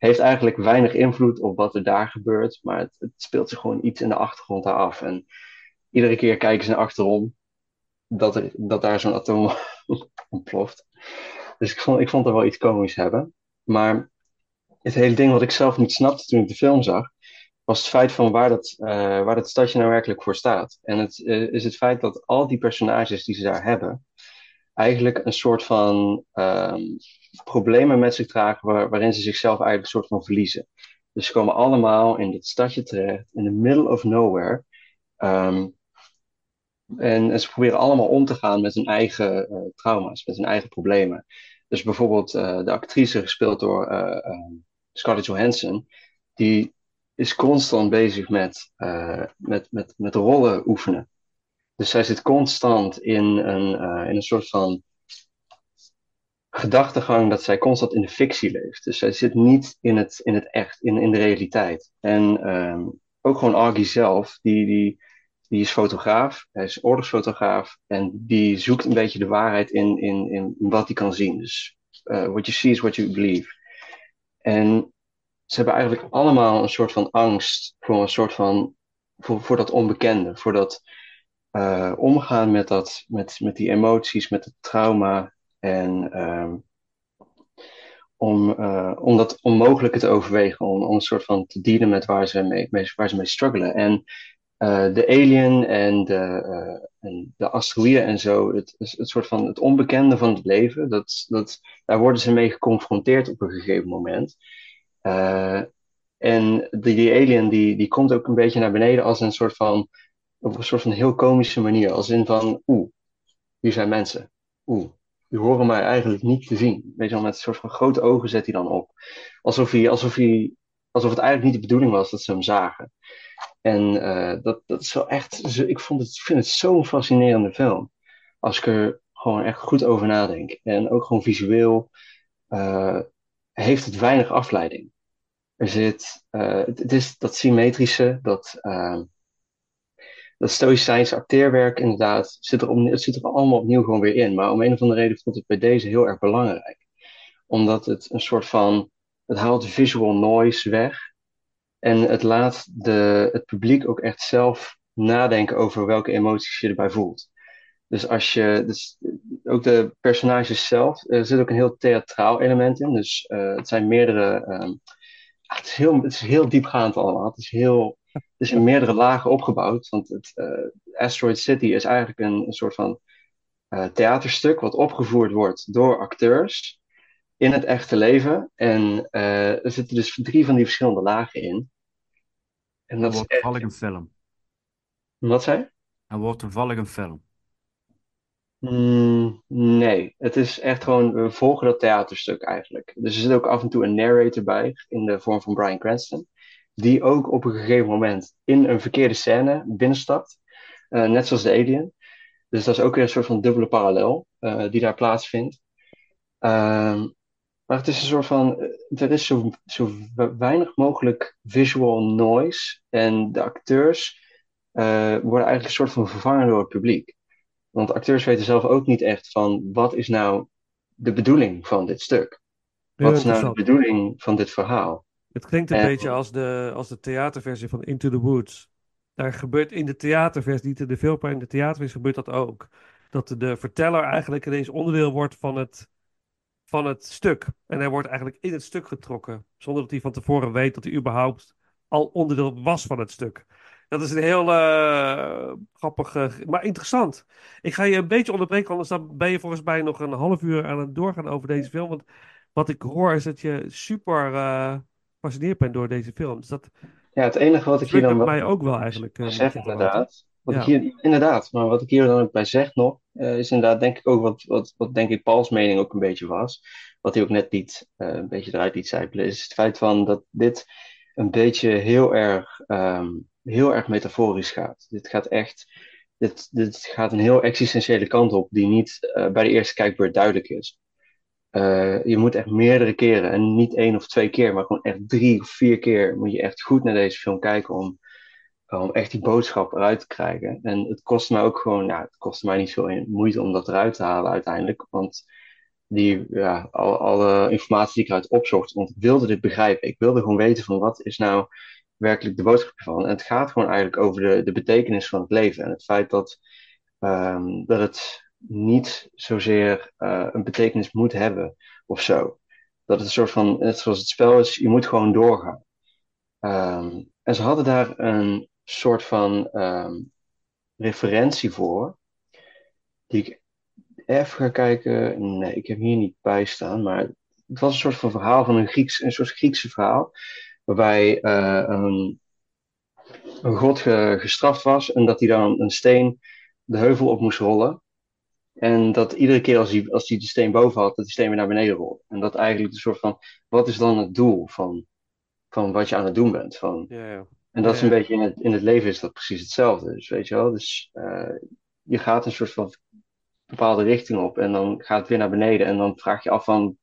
heeft eigenlijk weinig invloed op wat er daar gebeurt. Maar het, het speelt zich gewoon iets in de achtergrond af. En iedere keer kijken ze naar achterom dat, er, dat daar zo'n atoom ontploft. Dus ik vond, ik vond er wel iets komisch hebben. Maar het hele ding wat ik zelf niet snapte toen ik de film zag, was het feit van waar dat, uh, waar dat stadje nou werkelijk voor staat. En het uh, is het feit dat al die personages die ze daar hebben, eigenlijk een soort van um, problemen met zich dragen waar, waarin ze zichzelf eigenlijk een soort van verliezen. Dus ze komen allemaal in dit stadje terecht, in the middle of nowhere. Um, en, ze proberen allemaal om te gaan met hun eigen uh, trauma's, met hun eigen problemen. Dus bijvoorbeeld uh, de actrice gespeeld door uh, Scarlett Johansson, die is constant bezig met, met, met, met rollen oefenen. Dus zij zit constant in een, in een soort van gedachtegang dat zij constant in de fictie leeft. Dus zij zit niet in het, in het echt, in, in de realiteit. En um, ook gewoon Argy zelf, die, die die is fotograaf, hij is oorlogsfotograaf en die zoekt een beetje de waarheid in, in, in wat hij kan zien. Dus uh, what you see is what you believe. En ze hebben eigenlijk allemaal een soort van angst voor een soort van, voor, voor dat onbekende, voor dat uh, omgaan met, dat, met, met die emoties, met het trauma en uh, om, uh, om dat onmogelijke te overwegen, om, om een soort van te dealen met waar ze mee, waar ze mee struggelen. En de alien en de, uh, en de en zo, het, soort van het onbekende van het leven, dat, dat, daar worden ze mee geconfronteerd op een gegeven moment. Uh, en die, die alien die, die komt ook een beetje naar beneden als een soort van, op een soort van heel komische manier. Als in van, oeh, hier zijn mensen. Oeh, die horen mij eigenlijk niet te zien. Weet je wel, met een soort van grote ogen zet hij dan op. Alsof, hij, alsof, hij, alsof het eigenlijk niet de bedoeling was dat ze hem zagen. En uh, dat, dat is wel echt, ik vond het, vind het zo'n fascinerende film. Als ik er gewoon echt goed over nadenk. En ook gewoon visueel uh, heeft het weinig afleiding. Er zit, het, het, is dat symmetrische, dat, dat stoïcijnse acteerwerk inderdaad, zit er, om, het zit er allemaal opnieuw gewoon weer in. Maar om een of andere reden vond ik het bij deze heel erg belangrijk. Omdat het een soort van, het haalt visual noise weg. En het laat de, het publiek ook echt zelf nadenken over welke emoties je erbij voelt. Dus als je, dus ook de personages zelf, er zit ook een heel theatraal element in. Dus uh, het zijn meerdere, um, het, is heel, het is heel diepgaand allemaal. Het is heel, het is in meerdere lagen opgebouwd. Want het uh, Asteroid City is eigenlijk een, soort van uh, theaterstuk wat opgevoerd wordt door acteurs in het echte leven. En uh, er zitten dus drie van die verschillende lagen in. En dat wordt toevallig een film. Wat zei je? En wordt toevallig een film. Mm, nee, het is echt gewoon, we volgen dat theaterstuk eigenlijk. Dus er zit ook af en toe een narrator bij, in de vorm van Brian Cranston, die ook op een gegeven moment in een verkeerde scène binnenstapt, uh, net zoals de Alien. Dus dat is ook weer een soort van dubbele parallel uh, die daar plaatsvindt. Uh, maar het is een soort van, er is zo, zo weinig mogelijk visual noise. En de acteurs uh, worden eigenlijk een soort van vervangen door het publiek. Want acteurs weten zelf ook niet echt van wat is nou de bedoeling van dit stuk? Wat is nou de bedoeling van dit verhaal? Het klinkt een en... beetje als de, als de theaterversie van Into the Woods. Daar gebeurt in de theaterversie, niet in de film, maar in de theaterversie gebeurt dat ook. Dat de verteller eigenlijk ineens onderdeel wordt van het, van het stuk. En hij wordt eigenlijk in het stuk getrokken. Zonder dat hij van tevoren weet dat hij überhaupt al onderdeel was van het stuk. Dat is een heel uh, grappig, uh, maar interessant. Ik ga je een beetje onderbreken, anders dan ben je volgens mij nog een half uur aan het doorgaan over deze film. Want wat ik hoor is dat je super uh, gefascineerd bent door deze film. Dus dat ja, het enige wat ik hier dan mij ook wel eigenlijk. zeg, inderdaad. Wat ja. ik hier, inderdaad, maar wat ik hier dan ook bij zeg nog, is inderdaad denk ik ook wat, wat, wat denk ik Pauls mening ook een beetje was. Wat hij ook net liet, een beetje eruit liet zijpelen, is het feit van dat dit een beetje heel erg... Um, heel erg metaforisch gaat. Dit gaat echt, dit, dit gaat een heel existentiële kant op die niet uh, bij de eerste kijkbeurt duidelijk is. Je moet echt meerdere keren, en niet één of twee keer, maar gewoon echt drie of vier keer moet je echt goed naar deze film kijken om, om echt die boodschap eruit te krijgen. En het kost mij ook gewoon, ja, het kost mij niet veel moeite om dat eruit te halen uiteindelijk, want die, ja, al, alle informatie die ik eruit opzocht, want ik wilde dit begrijpen. Ik wilde gewoon weten van wat is nou werkelijk de boodschap van. En het gaat gewoon eigenlijk over de, de betekenis van het leven. En het feit dat, um, dat het niet zozeer uh, een betekenis moet hebben of zo. Dat het een soort van, net zoals het spel is, je moet gewoon doorgaan. Um, en ze hadden daar een soort van um, referentie voor, die ik even ga kijken. Nee, ik heb hier niet bij staan, maar het was een soort van verhaal van een Grieks, een soort Griekse verhaal waarbij uh, een, een god ge, gestraft was en dat hij dan een steen de heuvel op moest rollen. En dat iedere keer als hij, als hij de steen boven had, dat die steen weer naar beneden rolde. En dat eigenlijk een soort van, wat is dan het doel van, van wat je aan het doen bent? Van, ja, ja. En dat is een beetje in het, in het leven is dat precies hetzelfde. Dus weet je wel, dus uh, je gaat een soort van bepaalde richting op en dan gaat het weer naar beneden. En dan vraag je af van,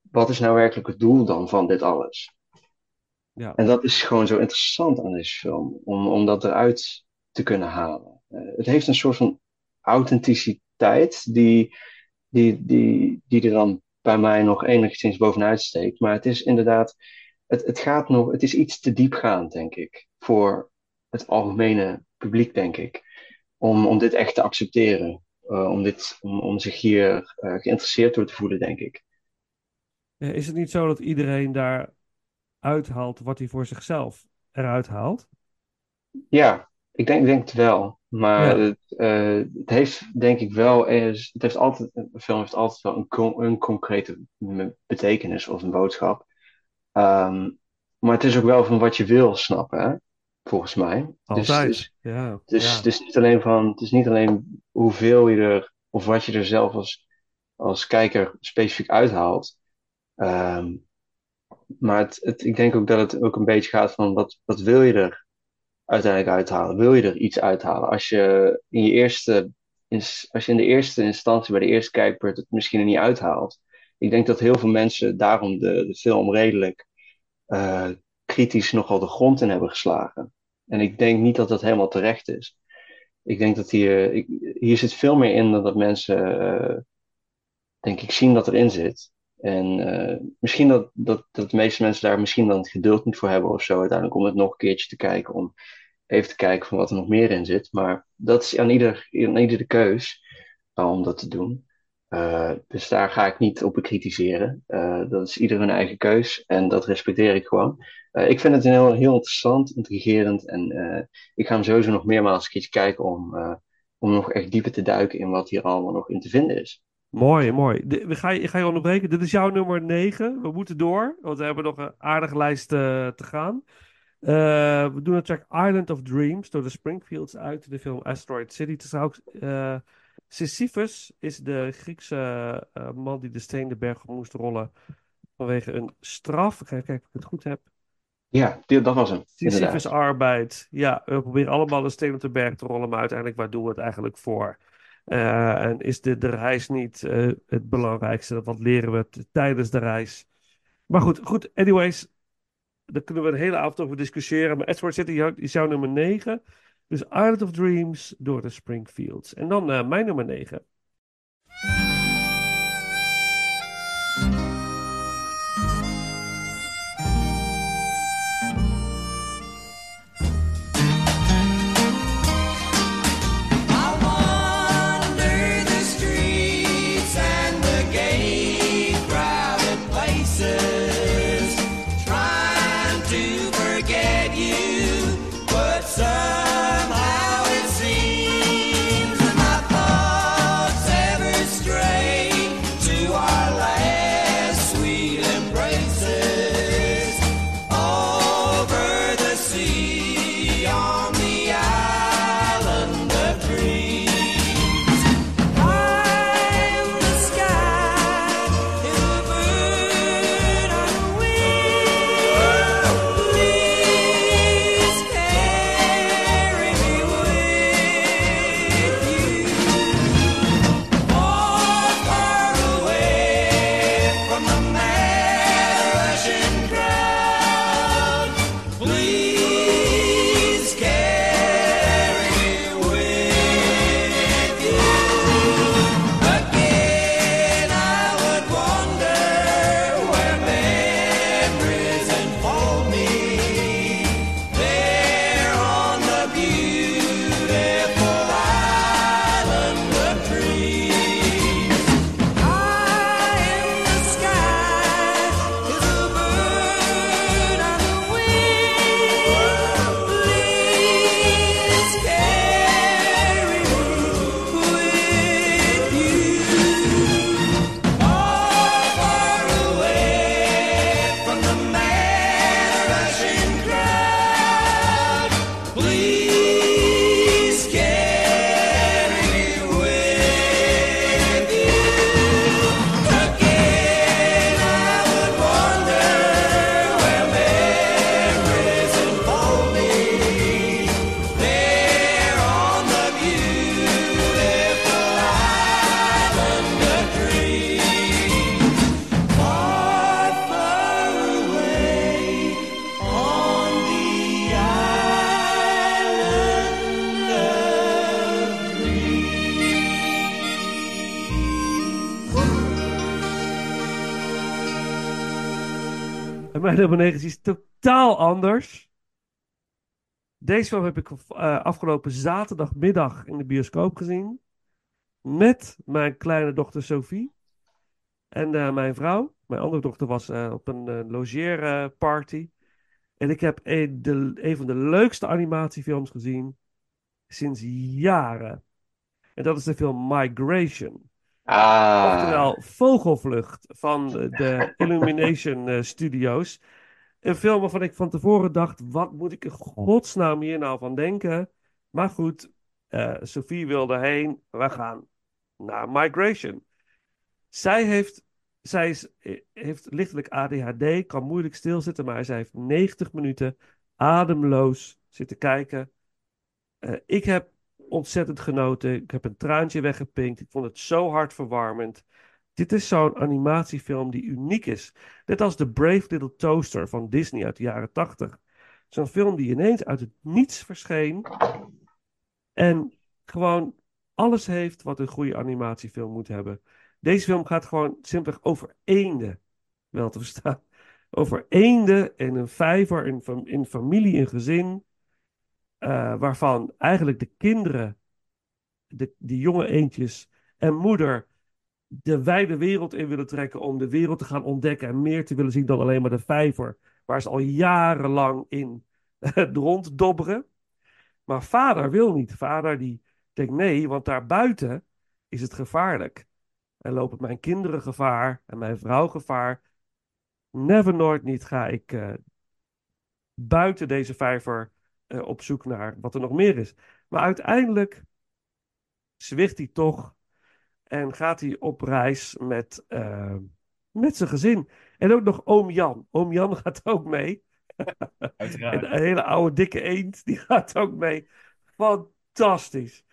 wat is nou werkelijk het doel dan van dit alles? Ja. En dat is gewoon zo interessant aan deze film. Om, om dat eruit te kunnen halen. Eh, het heeft een soort van authenticiteit die, die, die, die er dan bij mij nog enigszins bovenuit steekt. Maar het is inderdaad, het, het gaat nog, het is iets te diepgaand, denk ik, voor het algemene publiek, denk ik. Om, om dit echt te accepteren. Uh, om, dit, om, om zich hier uh, geïnteresseerd door te voelen, denk ik. Is het niet zo dat iedereen daar uithaalt wat hij voor zichzelf eruit haalt? Ja, ik denk, denk het wel. Maar ja. het, uh, het, heeft denk ik wel eens. Het heeft altijd, een film heeft altijd wel een, con een concrete betekenis of een boodschap. Um, maar het is ook wel van wat je wil snappen, hè? volgens mij. Altijd. Dus, dus, ja. dus ja. het, is niet alleen van, het is niet alleen hoeveel je er, of wat je er zelf als, als kijker specifiek uithaalt. Um, maar het, het, ik denk ook dat het ook een beetje gaat van wat, wat wil je er uiteindelijk uithalen? Wil je er iets uithalen? Als je in je eerste, als je in de eerste instantie bij de eerste kijkbeurt het misschien er niet uithaalt. Ik denk dat heel veel mensen daarom de, de film redelijk uh, kritisch nogal de grond in hebben geslagen. En ik denk niet dat dat helemaal terecht is. Ik denk dat hier, ik, hier zit veel meer in dan dat mensen, uh, denk ik, zien dat erin zit. En uh, misschien dat, dat, dat de meeste mensen daar misschien dan het geduld niet voor hebben of zo, uiteindelijk om het nog een keertje te kijken, om even te kijken van wat er nog meer in zit. Maar dat is aan ieder, aan ieder de keus om dat te doen. Uh, dus daar ga ik niet op bekritiseren. dat is ieder hun eigen keus en dat respecteer ik gewoon. ik vind het een heel, heel interessant, intrigerend en ik ga hem sowieso nog meermaals een kijken om, om nog echt dieper te duiken in wat hier allemaal nog in te vinden is. Mooi, mooi. De, we ga, je, ga je onderbreken. Dit is jouw nummer 9. We moeten door, want we hebben nog een aardige lijst te gaan. We doen de track Island of Dreams door de Springfields uit de film Asteroid City. Trouwens, uh, Sisyphus is de Griekse man die de steen de berg op moest rollen vanwege een straf. Ik ga kijken of ik het goed heb. Ja, dat was hem. Sisyphus arbeid. Ja, we proberen allemaal een steen op de berg te rollen, maar uiteindelijk waar doen we het eigenlijk voor? Uh, en is de, de reis niet uh, het belangrijkste? Wat leren we tijdens de reis? Maar goed, goed, anyways. Daar kunnen we een hele avond over discussiëren. Maar Edward City is jouw nummer 9. Dus Island of Dreams door de Springfields. En dan uh, mijn nummer 9. 9 is iets totaal anders. Deze film heb ik eh, afgelopen zaterdagmiddag in de bioscoop gezien. Met mijn kleine dochter Sophie. En eh, mijn vrouw. Mijn andere dochter was eh, op een logeerparty. en ik heb een, de, een van de leukste animatiefilms gezien sinds jaren. En dat is de film Migration. Ah, Oftewel Vogelvlucht van de Illumination Studios. Een film waarvan ik van tevoren dacht: wat moet ik in godsnaam hier nou van denken? Maar goed, uh, Sophie wilde heen. We gaan naar Migration. Zij heeft, zij is, heeft lichtelijk ADHD, kan moeilijk stilzitten, maar zij heeft 90 minuten ademloos zitten kijken. Uh, ik heb ontzettend genoten. Ik heb een traantje weggepinkt. Ik vond het zo hartverwarmend. Dit is zo'n animatiefilm die uniek is. Net als The Brave Little Toaster van Disney uit de jaren 80. Zo'n film die ineens uit het niets verscheen. En gewoon alles heeft wat een goede animatiefilm moet hebben. Deze film gaat gewoon simpelweg over eenden. Wel te verstaan. Over eenden en een vijver in, in familie, in gezin. Uh, waarvan eigenlijk de kinderen, de, die jonge eendjes en moeder de wijde wereld in willen trekken om de wereld te gaan ontdekken en meer te willen zien dan alleen maar de vijver, waar ze al jarenlang in ronddobberen. Maar vader wil niet. Vader die denkt nee, want daar buiten is het gevaarlijk. En lopen mijn kinderen gevaar en mijn vrouw gevaar. Never nooit niet ga ik uh, buiten deze vijver uh, op zoek naar wat er nog meer is. Maar uiteindelijk zwicht hij toch en gaat hij op reis met, uh, met zijn gezin. En ook nog oom Jan. Oom Jan gaat ook mee. Uiteraard. een hele oude dikke eend, die gaat ook mee. Fantastisch.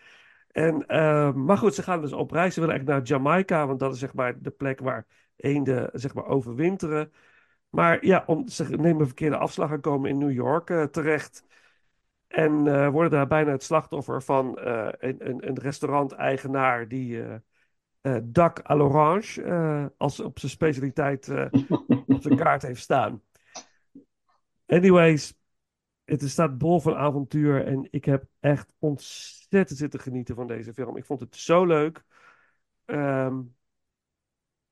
En, uh, maar goed, ze gaan dus op reis. Ze willen eigenlijk naar Jamaica, want dat is zeg maar de plek waar eenden zeg maar, overwinteren. Maar ja, om, ze nemen een verkeerde afslag en komen in New York uh, terecht. En uh, worden daar bijna het slachtoffer van een, een, een restaurant-eigenaar die uh, dak à l'orange uh, als op zijn specialiteit uh, op zijn kaart heeft staan. Anyways, het staat bol van avontuur en ik heb echt ontzettend zitten genieten van deze film. Ik vond het zo leuk. Um,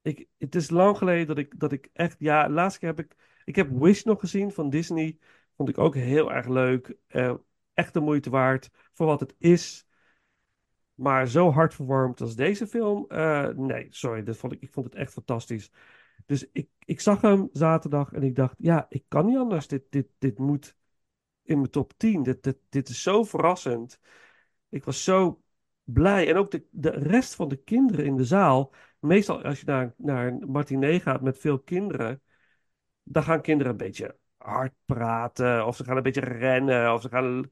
ik, het is lang geleden dat ik, dat ik echt, ja, de laatste keer heb ik, ik heb Wish nog gezien van Disney. Vond ik ook heel erg leuk. echt de moeite waard voor wat het is. Maar zo hartverwarmd als deze film, uh, nee, sorry, vond ik, ik vond het echt fantastisch. Dus ik, ik zag hem zaterdag en ik dacht, ja, ik kan niet anders. Dit, dit, dit moet in mijn top 10. Dit, dit, dit is zo verrassend. Ik was zo blij. En ook de, de rest van de kinderen in de zaal. Meestal als je naar, naar een gaat met veel kinderen, dan gaan kinderen een beetje hard praten. Of ze gaan een beetje rennen. Of ze gaan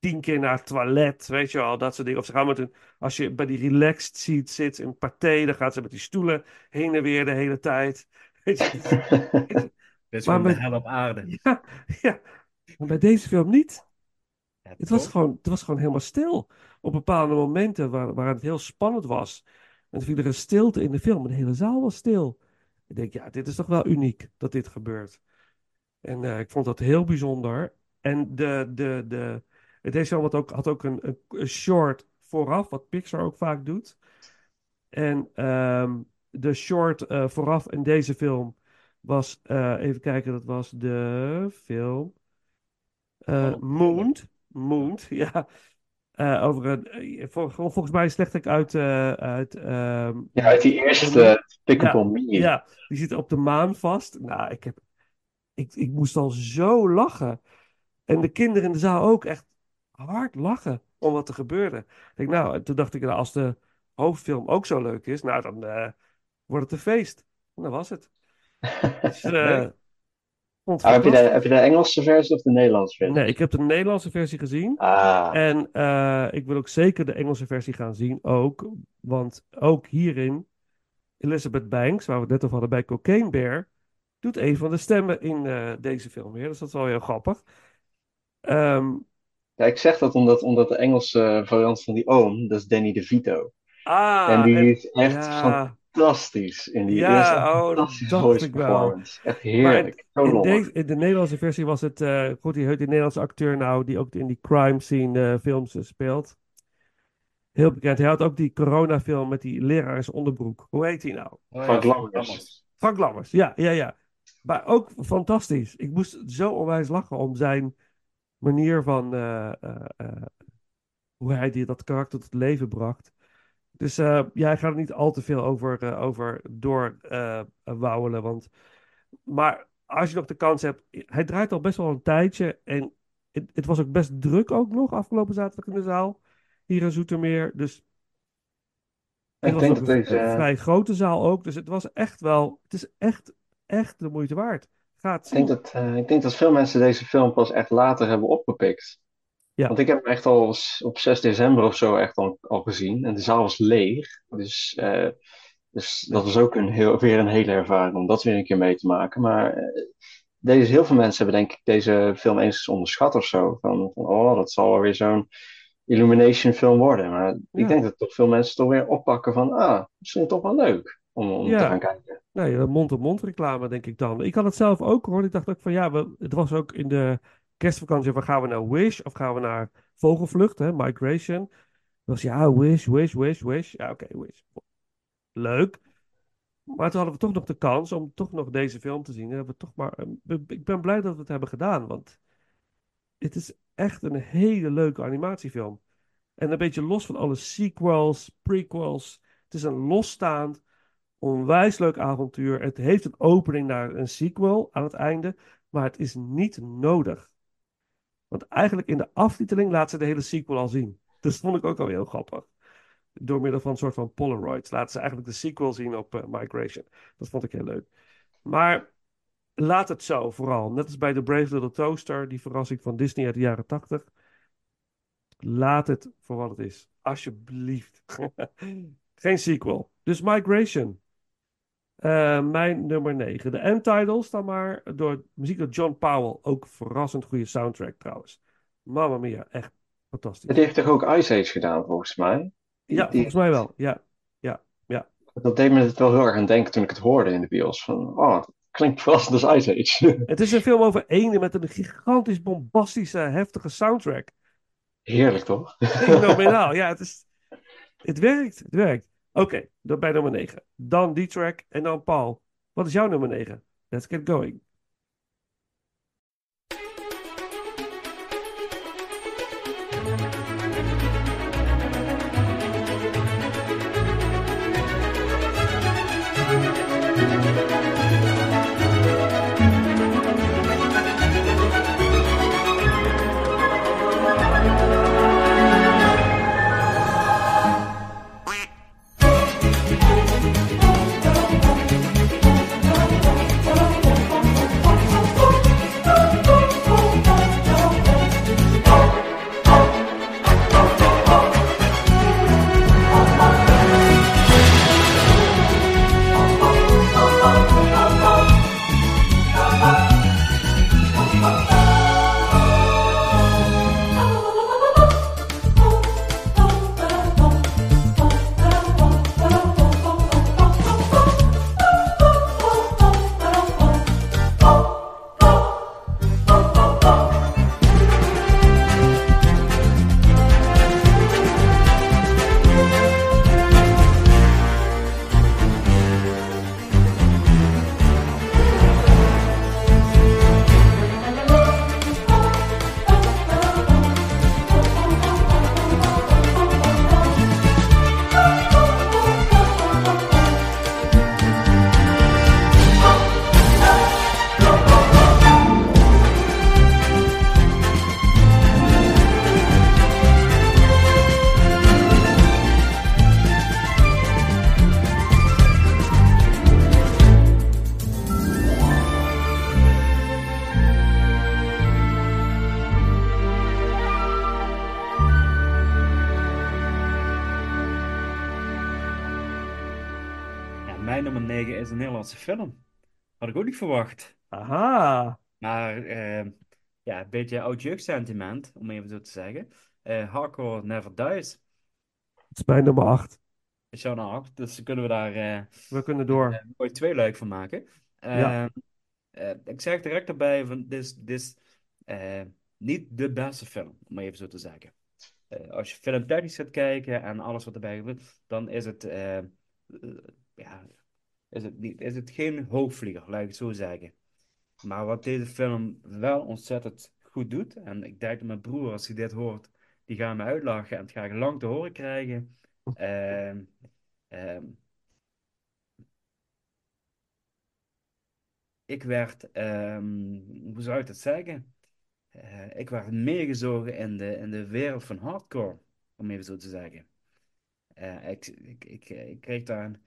tien keer naar het toilet, weet je wel, dat soort dingen. Of ze gaan met een, als je bij die relaxed seat zit in paté, dan gaat ze met die stoelen heen en weer de hele tijd. Weet je, Dat is gewoon de hel op aarde. Ja, ja, maar bij deze film niet. Ja, Het was, gewoon, het was gewoon helemaal stil. Op bepaalde momenten waar, waar het heel spannend was. En toen viel er een stilte in de film. En de hele zaal was stil. Ik denk, ja, dit is toch wel uniek dat dit gebeurt. En eh, ik vond dat heel bijzonder. En de, de, de, deze film had ook, had ook een, een, een short vooraf, wat Pixar ook vaak doet. En ehm, de short eh, vooraf in deze film was, eh, even kijken, dat was de film eh Moond. Moond, ja. Eh, over een, vol- vol- volgens mij slecht ik uit, eh, uit ehm, Ja, uit die eerste Despicable Me. ja, die zit op de maan vast. Nou, ik, heb, ik, ik moest al zo lachen. En de kinderen in de zaal ook echt hard lachen om wat er gebeurde. Ik denk, nou, en toen dacht ik, nou, als de hoofdfilm ook zo leuk is, nou, dan eh, wordt het een feest. En dat was het. Dus, eh, het Ah, heb, je de, heb je de Engelse versie of de Nederlandse versie? Nee, ik heb de Nederlandse versie gezien. Ah, En eh, ik wil ook zeker de Engelse versie gaan zien ook. Want ook hierin, Elizabeth Banks, waar we het net over hadden bij Cocaine Bear, doet een van de stemmen in deze film weer. Dus dat is wel heel grappig. Ehm, ja, ik zeg dat omdat, omdat de Engelse variant van die oom, dat is Danny DeVito. ah, en die en- is echt ja, fantastisch in die Ja, eerste oh, dat fantastische dacht voice ik wel. performance. Echt Maar heerlijk. In, lollig. deze, in de Nederlandse versie was het, eh goed, die, die Nederlandse acteur nou, die ook in die crime scene eh, films eh, speelt. Heel bekend. Hij had ook die coronafilm met die leraar in zijn onderbroek. Hoe heet hij nou? Oh, Frank ja, Lammers. Frank Lammers, ja, ja, ja. Maar ook fantastisch. Ik moest zo onwijs lachen om zijn manier van eh, eh, eh, hoe hij die, dat karakter tot leven bracht. Dus ja, ik ga er niet al te veel over, over. Want... Maar als je nog de kans hebt, hij draait al best wel een tijdje. En het, het was ook best druk ook nog afgelopen zaterdag in de zaal. Hier in Zoetermeer. Dus het Ik was denk dat een, deze... een vrij grote zaal ook. Dus het was echt wel, het is echt, echt de moeite waard. Ik denk dat, eh, ik denk dat veel mensen deze film pas echt later hebben opgepikt. Ja. Want ik heb hem echt al op 6 december of zo echt al, al gezien. En de zaal was leeg. Dus, eh, dus dat was ook een heel, weer een hele ervaring om dat weer een keer mee te maken. Maar eh, deze, heel veel mensen hebben denk ik deze film eens onderschat of zo. Van, van oh, dat zal wel weer zo'n Illumination film worden. Maar Ja. ik denk dat toch veel mensen toch weer oppakken van, ah, misschien toch wel leuk om, om Ja. te gaan kijken. Nee, eh, mond-op-mond reclame, denk ik dan. Ik had het zelf ook hoor. Ik dacht ook van ja, we, het was ook in de kerstvakantie van gaan we naar Wish of gaan we naar Vogelvlucht, hè, Migration. Het was ja, Wish, Wish, Wish, Wish. Ja, oké, Wish. Leuk. Maar toen hadden we toch nog de kans om toch nog deze film te zien. En hebben we toch maar, eh, ik ben blij dat we het hebben gedaan, want het is echt een hele leuke animatiefilm. En een beetje los van alle sequels, prequels. Het is een losstaand, onwijs leuk avontuur. Het heeft een opening naar een sequel aan het einde, maar het is niet nodig. Want eigenlijk in de aftiteling laat ze de hele sequel al zien. Dat vond ik ook al heel grappig. Door middel van een soort van Polaroids laten ze eigenlijk de sequel zien op eh, Migration. Dat vond ik heel leuk. Maar laat het zo vooral. Net als bij The Brave Little Toaster, die verrassing van Disney uit de jaren 80. Laat het voor wat het is. Alsjeblieft. Geen sequel. Dus Migration. Eh, mijn nummer 9. De end titles dan maar door muziek door John Powell. Ook verrassend goede soundtrack trouwens. Mamma mia, echt fantastisch. Die heeft toch ook Ice Age gedaan, volgens mij? Ja, Die- volgens mij wel. Ja, ja, ja. Dat deed me het wel heel erg aan denken toen ik het hoorde in de bios. Van, oh, dat klinkt verrassend als Ice Age. Het is een film over eenden met een gigantisch bombastische, heftige soundtrack. Heerlijk, toch? Fenomenaal. Ja, het is... Het werkt, het werkt. Oké, dan bij nummer 9. Dan die track en dan Paul. Wat is jouw nummer 9? Let's get going. Film. Had ik ook niet verwacht. Aha. Maar eh, ja, een beetje oud jeugdsentiment, om even zo te zeggen. Eh Hardcore Never Dies. Het is mijn nummer 8. Shaun 8. Dus kunnen we daar eh, We kunnen door. eh, mooi tweeluik van maken. Ja. Ehm, eh, ik zeg direct erbij, van, dit is, is niet de beste film, om even zo te zeggen. Als je filmtechnisch gaat kijken en alles wat erbij gebeurt, dan is het, ja, is het, niet, is het geen hoogvlieger, laat ik zo zeggen. Maar wat deze film wel ontzettend goed doet, en ik denk dat mijn broer, als hij dit hoort, die gaat me uitlachen en het ga ik lang te horen krijgen. Ehm, ehm, ik werd, ehm, hoe zou ik dat zeggen? Eh, ik werd meegezogen in de, in de wereld van hardcore, om even zo te zeggen. Eh, ik, ik, ik, kreeg daar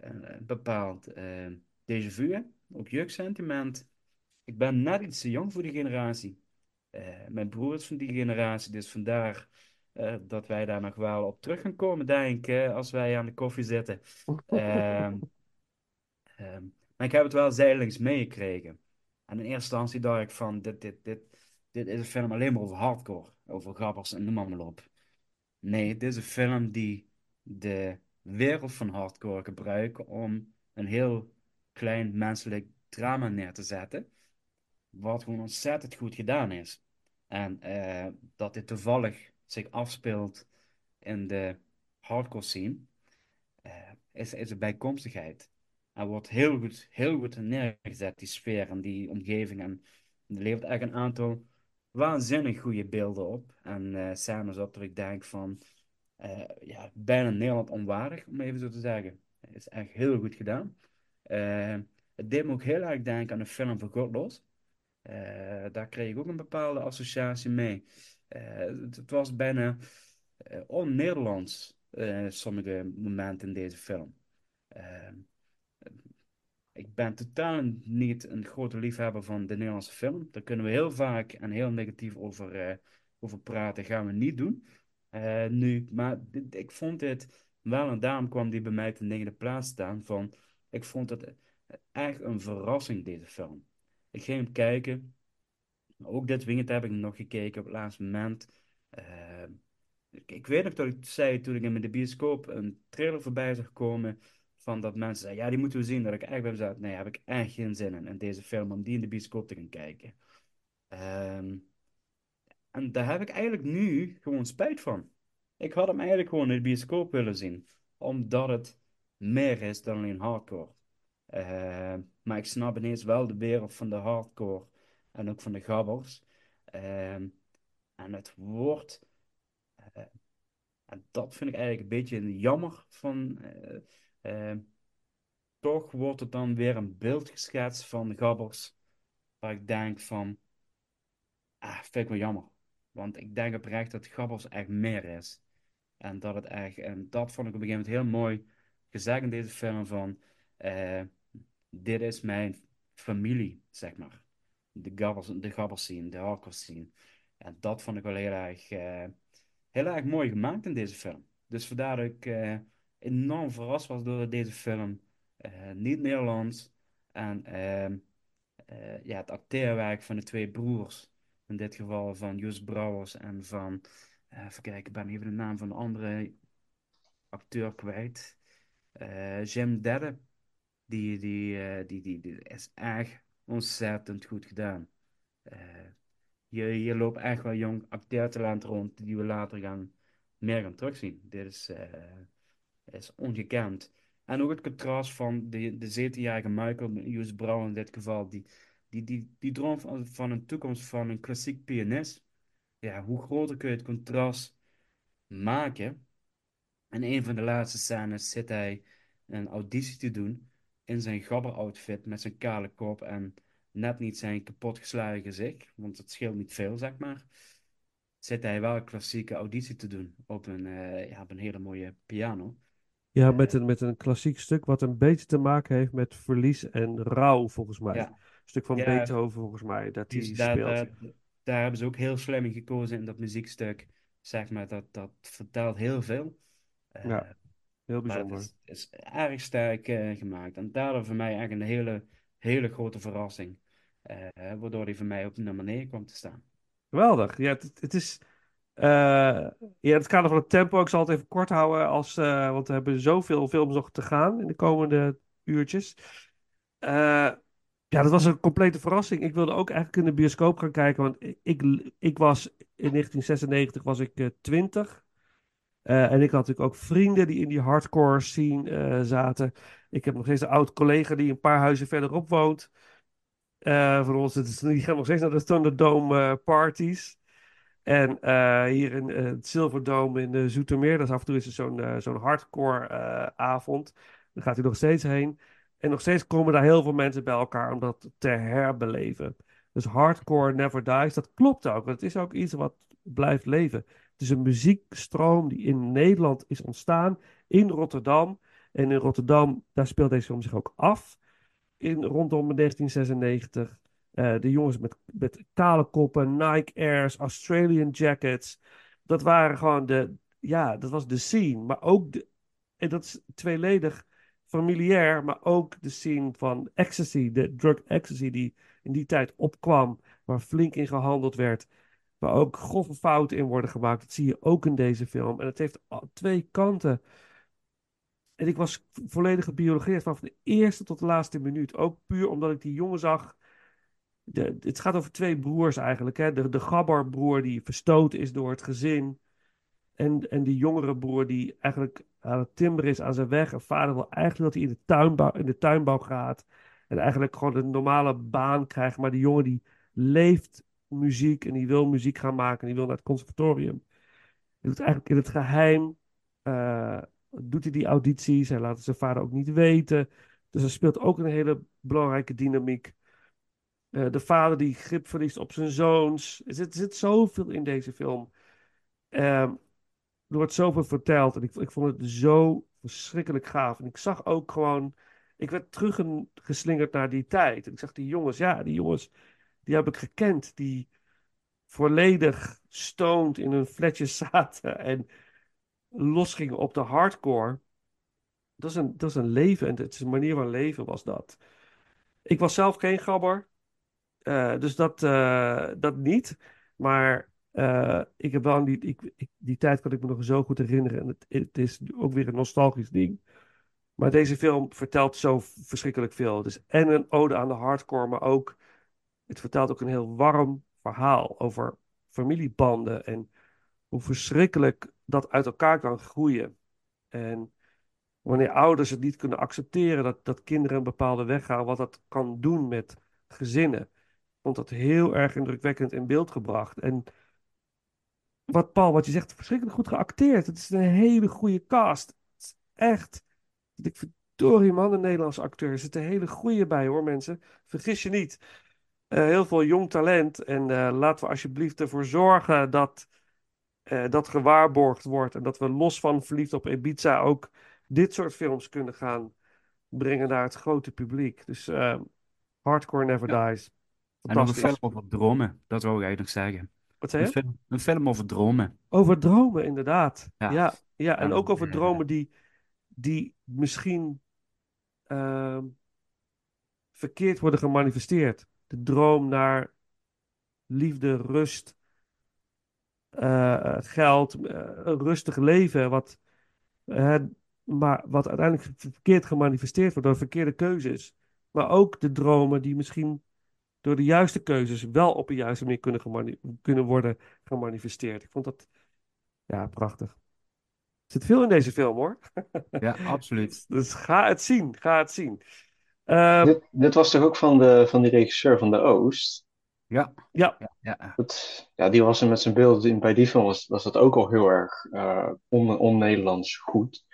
een, een bepaald eh déjà vu, ook jeugdsentiment. Ik ben net iets te jong voor die generatie. Eh, mijn broer is van die generatie, dus vandaar eh, dat wij daar nog wel op terug gaan komen, denk ik, eh, als wij aan de koffie zitten. Ehm, ehm, maar ik heb het wel zijdelings meegekregen. En in eerste instantie dacht ik van, dit, dit, dit, dit is een film alleen maar over hardcore, over gabbers en noem maar, maar op. Nee, dit is een film die de wereld van hardcore gebruikt om een heel klein menselijk drama neer te zetten, wat gewoon ontzettend goed gedaan is. En eh, dat dit toevallig zich afspeelt in de hardcore scene, eh, is, is een bijkomstigheid. En wordt heel goed, heel goed neergezet, die sfeer en die omgeving. En er levert echt een aantal waanzinnig goede beelden op. En eh scènes op dat ik denk van, eh, ja, bijna Nederland onwaardig, om even zo te zeggen. Het is echt heel goed gedaan. Eh, het deed me ook heel erg denken aan de film van Godlos. Eh, daar kreeg ik ook een bepaalde associatie mee. Het, het was bijna on-Nederlands, sommige momenten in deze film. Eh, ik ben totaal niet een grote liefhebber van de Nederlandse film. Daar kunnen we heel vaak en heel negatief over, over praten. Gaan we niet doen. Eh, nu, maar ik vond dit wel, en daarom kwam die bij mij ten negende plaats staan. Van, ik vond het echt een verrassing, deze film. Ik ging hem kijken. Ook dit weekend heb ik nog gekeken op het laatste moment. Eh, ik, weet nog dat ik zei toen ik in de bioscoop een trailer voorbij zag komen. Van dat mensen zeiden, ja, die moeten we zien. Dat ik echt bij mezelf, nee, heb ik echt geen zin in. In deze film, om die in de bioscoop te gaan kijken. Ehm, en daar heb ik eigenlijk nu gewoon spijt van. Ik had hem eigenlijk gewoon in de bioscoop willen zien. Omdat het meer is dan alleen hardcore. Eh, maar ik snap ineens wel de wereld van de hardcore en ook van de gabbers. Ehm, en het wordt, eh, en dat vind ik eigenlijk een beetje jammer van, eh, eh, toch wordt het dan weer een beeld geschetst van de gabbers, waar ik denk van, ah, vind ik wel jammer. Want ik denk oprecht dat gabbers echt meer is. En dat het echt, en dat vond ik op een gegeven moment heel mooi gezegd in deze film van, eh, dit is mijn familie, zeg maar. De gabbers, de gabbers scene, de hardcore scene. En dat vond ik wel heel erg, eh, heel erg mooi gemaakt in deze film. Dus vandaar dat ik eh, enorm verrast was door deze film. Niet Nederlands. En ehm, eh, ja, het acteerwerk van de twee broers. In dit geval van Joost Brouwers en van, eh, even kijken, ik ben even de naam van de andere acteur kwijt. Eh, Jim Dedde. Die, die, eh, die, die, die is echt ontzettend goed gedaan. Eh, je, je loopt echt wel jong acteertalent rond die we later gaan, meer gaan terugzien. Dit is, is ongekend. En ook het contrast van de, de 17-jarige Michael Hughes Brown in dit geval, die, die, die, die droom van, van een toekomst van een klassiek pianist. Ja, hoe groter kun je het contrast maken? In een van de laatste scènes zit hij een auditie te doen in zijn gabber-outfit met zijn kale kop en net niet zijn kapotgeslagen gezicht, want het scheelt niet veel, zeg maar. Zit hij wel een klassieke auditie te doen op een, eh, ja, op een hele mooie piano. Ja, met een, met een klassiek stuk wat een beetje te maken heeft met verlies en rouw, volgens mij. Ja. Stuk van Ja, Beethoven, volgens mij, dat Dus die daar, speelt. daar, daar hebben ze ook heel slim in gekozen in dat muziekstuk. Zeg maar, dat, dat vertelt heel veel. Eh, Ja, heel het bijzonder. is, het is erg sterk eh, gemaakt. En daardoor voor mij echt een hele, hele grote verrassing. Eh, waardoor hij voor mij op nummer 9 kwam te staan. Geweldig. Ja, het, het is... In het kader van het tempo, ik zal het even kort houden, als, want we hebben zoveel films nog te gaan in de komende uurtjes. Eh, ja, dat was een complete verrassing. Ik wilde ook eigenlijk in de bioscoop gaan kijken, want ik, ik was in 1996 was ik uh, 20. en ik had natuurlijk ook vrienden die in die hardcore scene zaten. Ik heb nog steeds een oud collega die een paar huizen verderop woont. voor ons, die gaan nog steeds naar de Thunderdome parties. En hier in het Silverdome in Zoetermeer, dat is af en toe zo'n zo'n hardcore avond. Daar gaat hij nog steeds heen. En nog steeds komen daar heel veel mensen bij elkaar om dat te herbeleven. Dus hardcore never dies, dat klopt ook. Het is ook iets wat blijft leven. Het is een muziekstroom die in Nederland is ontstaan, in Rotterdam. En in Rotterdam, daar speelt deze film zich ook af. In, rondom 1996. Uh, de jongens met, met kale koppen, Nike Airs, Australian jackets. Dat waren gewoon de, ja, dat was de scene. Maar ook, en dat is tweeledig familiair, maar ook de scene van ecstasy, de drug ecstasy die in die tijd opkwam, waar flink in gehandeld werd. Waar ook grove fouten in worden gemaakt. Dat zie je ook in deze film. En het heeft twee kanten. En ik was volledig gebiologeerd vanaf de eerste tot de laatste minuut. Ook puur omdat ik die jongen zag de, het gaat over twee broers eigenlijk. Hè? De, de Gabbar-broer die verstoten is door het gezin. En, en die jongere broer die eigenlijk aan het timmeren is aan zijn weg. En vader wil eigenlijk dat hij in de tuinbouw, in de tuinbouw gaat. En eigenlijk gewoon een normale baan krijgt. Maar die jongen die leeft muziek en die wil muziek gaan maken. En die wil naar het conservatorium. Hij doet eigenlijk in het geheim. Uh, doet hij die audities. Hij laat zijn vader ook niet weten. Dus er speelt ook een hele belangrijke dynamiek. Uh, de vader die grip verliest op zijn zoons. Er zit, zit zoveel in deze film. Um, er wordt zoveel verteld en ik, ik vond het zo verschrikkelijk gaaf. En ik zag ook gewoon, ik werd teruggeslingerd naar die tijd. En ik zag die jongens, ja, die jongens, die heb ik gekend. Die volledig stoned in hun fletjes zaten en losgingen op de hardcore. Dat is een, dat is een leven en het is een manier van leven was dat. Ik was zelf geen gabber. Uh, dus dat, uh, dat niet. Maar uh, ik heb wel die, ik, ik, die tijd kan ik me nog zo goed herinneren. En het, het, is ook weer een nostalgisch ding. Maar deze film vertelt zo verschrikkelijk veel. Het is en een ode aan de hardcore, maar ook. Het vertelt ook een heel warm verhaal over familiebanden. En hoe verschrikkelijk dat uit elkaar kan groeien. En wanneer ouders het niet kunnen accepteren dat, dat kinderen een bepaalde weg gaan, wat dat kan doen met gezinnen vond dat heel erg indrukwekkend in beeld gebracht. En wat Paul, wat je zegt, verschrikkelijk goed geacteerd. Het is een hele goede cast. Het is echt. Ik verdorie man, de Nederlandse acteur. Er zitten hele goede bij hoor, mensen. Vergis je niet. Uh, heel veel jong talent. En uh, laten we alsjeblieft ervoor zorgen dat uh, dat gewaarborgd wordt. En dat we los van Verliefd op Ibiza ook dit soort films kunnen gaan brengen naar het grote publiek. Dus Hardcore Never Ja. Dies. En nog een film over dromen, dat wou ik eigenlijk zeggen. Wat zei Een je? film, een film over dromen. Over dromen, inderdaad. Ja. Ja, ja. en ook over eh, dromen die, die misschien ehm, verkeerd worden gemanifesteerd. De droom naar liefde, rust, eh, geld, eh, een rustig leven. Wat, eh, maar wat uiteindelijk verkeerd gemanifesteerd wordt door verkeerde keuzes. Maar ook de dromen die misschien door de juiste keuzes wel op een juiste manier kunnen, worden gemanifesteerd. Ik vond dat ja, prachtig. Er zit veel in deze film hoor. Ja, absoluut. Dus ga het zien, ga het zien. Ehm, Dit, dit was toch ook van de, van die regisseur van de Oost? Ja, ja, ja, ja. Dat, ja, die was er met zijn beeld in. Bij die film was, was dat ook al heel erg eh, on, on-Nederlands goed.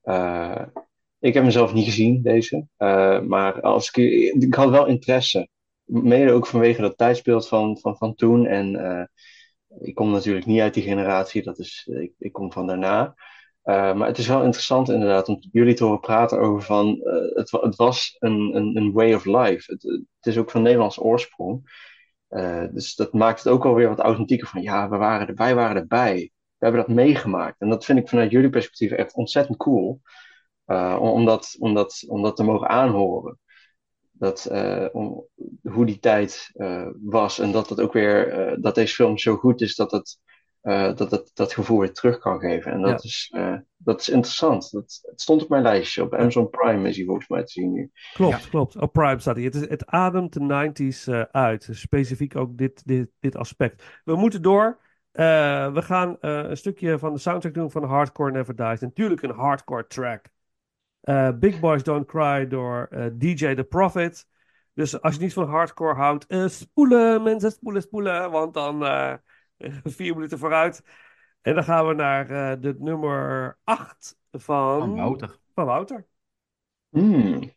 Eh, ik heb mezelf niet gezien, deze. Eh, maar als ik, ik had wel interesse. Mede ook vanwege dat tijdsbeeld van, van, van toen. En eh, ik kom natuurlijk niet uit die generatie, dat is, ik, ik kom van daarna. Uh, maar het is wel interessant inderdaad om jullie te horen praten over van, uh, het, het, was een, een, een, way of life. Het, het, is ook van Nederlands oorsprong. Dus dat maakt het ook alweer wat authentieker van, ja, we waren er, wij waren erbij. We hebben dat meegemaakt. En dat vind ik vanuit jullie perspectief echt ontzettend cool. Om, dat, om, dat, om dat te mogen aanhoren. Dat, om, hoe die tijd was. En dat het ook weer, dat deze film zo goed is dat het eh, dat het dat gevoel weer terug kan geven. En dat, Ja. is, eh, dat is interessant. Dat, het stond op mijn lijstje. Op Amazon Prime is hij volgens mij te zien nu. Klopt, klopt. Op Prime staat hij. Het, is, het ademt de 90s eh, uit. Specifiek ook dit, dit, dit aspect. We moeten door. Eh, we gaan eh, een stukje van de soundtrack doen van Hardcore Never Dies. Natuurlijk een hardcore track. Eh, Big Boys Don't Cry door eh, DJ The Prophet. Dus als je niet van hardcore houdt, eh, spoelen mensen, spoelen, spoelen. Want dan eh, vier minuten vooruit. En dan gaan we naar eh, de nummer 8 van, Van Wouter. Van Wouter. Hmm.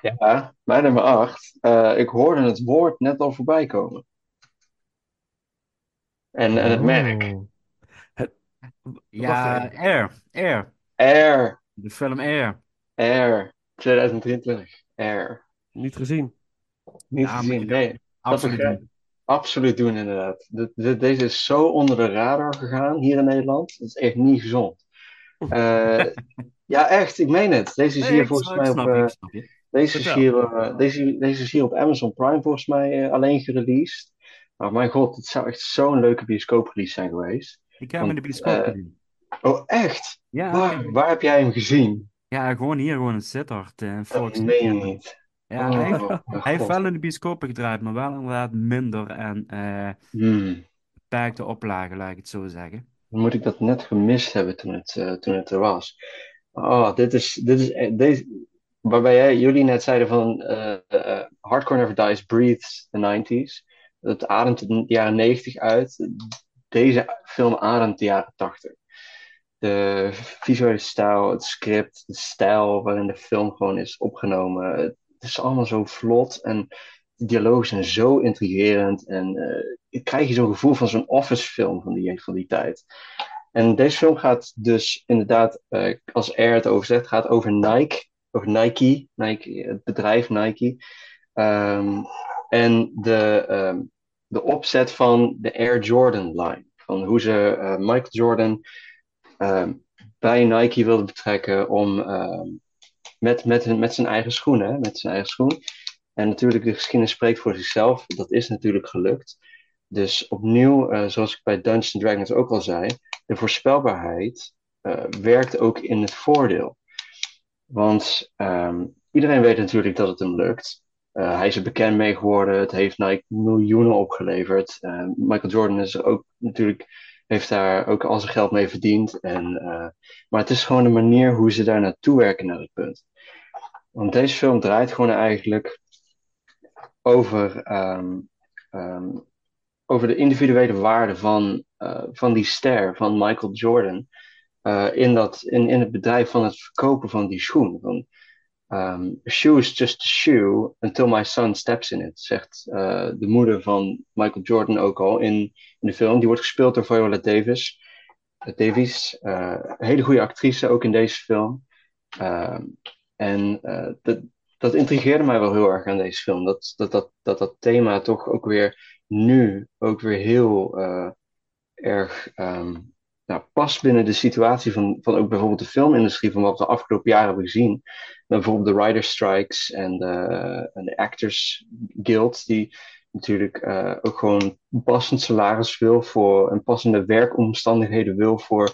Ja, mijn nummer 8. ik hoorde het woord net al voorbij komen. En, en het merk. Oh. Het, w- Ja. Air. Air. Air. De film Air. Air. 2023. Air. Niet gezien. Niet Ja, gezien. Nee, dat Absoluut niet. Absoluut doen, inderdaad. De- de- deze is zo onder de radar gegaan hier in Nederland. Dat is echt niet gezond. Eh, ja, echt, ik meen het. Deze is Nee, hier volgens mij op. snap eh, deze, is hier, eh, deze, deze is hier op Amazon Prime volgens mij eh, alleen gereleased. Maar mijn god, het zou echt zo'n leuke bioscooprelease zijn geweest. Ik heb hem in de bioscoop eh, gezien. oh, echt? Ja, Waar, waar heb jij hem gezien? ja, gewoon hier, gewoon in Sittard, eh, in Dat meen je niet. Ja, hij, heeft- Oh, hij heeft wel in de bioscopen gedraaid, maar wel inderdaad minder en eh Hmm. beperkte oplagen, laat ik het zo zeggen. Dan moet ik dat net gemist hebben toen het, eh, toen het er was. Oh, dit is, dit is, eh, deze, waarbij jullie net zeiden van eh, eh, Hardcore Never Dies breathes the 90s. Het ademt de jaren 90 uit. Deze film ademt de jaren 80. De visuele stijl, het script, de stijl waarin de film gewoon is opgenomen. Het is allemaal zo vlot en de dialogen zijn zo intrigerend. En eh, ik krijg je zo'n gevoel van zo'n office film van die, van die tijd. En deze film gaat dus inderdaad, eh, als Air het over zegt, gaat over Nike. Nike, Nike het bedrijf Nike. Ehm, en de, ehm, de opzet van de Air Jordan line. Van hoe ze eh, Michael Jordan ehm, bij Nike wilden betrekken om met, met, met zijn eigen schoen, hè, met zijn eigen schoen. En natuurlijk, de geschiedenis spreekt voor zichzelf. Dat is natuurlijk gelukt. Dus opnieuw, eh, zoals ik bij Dungeons Dragons ook al zei, de voorspelbaarheid eh, werkt ook in het voordeel. Want ehm, iedereen weet natuurlijk dat het hem lukt. Eh, hij is er bekend mee geworden. Het heeft Nike miljoenen opgeleverd. Eh, Michael Jordan is ook natuurlijk, heeft daar ook al zijn geld mee verdiend. En, eh, maar het is gewoon de manier hoe ze daar naartoe werken naar het punt. Want deze film draait gewoon eigenlijk over, ehm, ehm, over de individuele waarde van, van die ster, van Michael Jordan. Eh, in, dat, in, in het bedrijf van het verkopen van die schoen. Van, ehm, a shoe is just a shoe until my son steps in it, zegt eh, de moeder van Michael Jordan ook al in, in de film. Die wordt gespeeld door Viola Davis. eh, Davies, eh, een hele goede actrice ook in deze film. Ehm, en dat, dat intrigeerde mij wel heel erg aan deze film. Dat dat, dat, dat, dat thema toch ook weer nu ook weer heel erg ehm, nou, past binnen de situatie van, van ook bijvoorbeeld de filmindustrie, van wat we de afgelopen jaren hebben gezien. Bijvoorbeeld de writer strikes en de, Actors Guild, die natuurlijk eh, ook gewoon een passend salaris wil voor en passende werkomstandigheden wil voor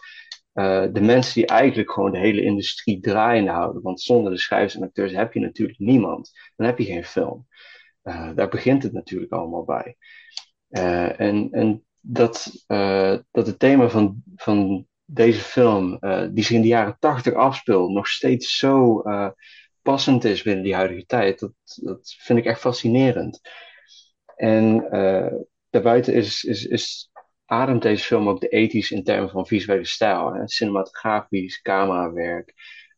eh, de mensen die eigenlijk gewoon de hele industrie draaiende houden. Want zonder de schrijvers en acteurs heb je natuurlijk niemand. Dan heb je geen film. Eh, daar begint het natuurlijk allemaal bij. En, en dat, eh, dat het thema van, van deze film, eh, die zich in de jaren tachtig afspeelt, nog steeds zo eh, passend is binnen die huidige tijd, dat, dat vind ik echt fascinerend. En daarbuiten is, is, is, ademt deze film ook de ethisch in termen van visuele stijl. Hè? Cinematografisch, camerawerk,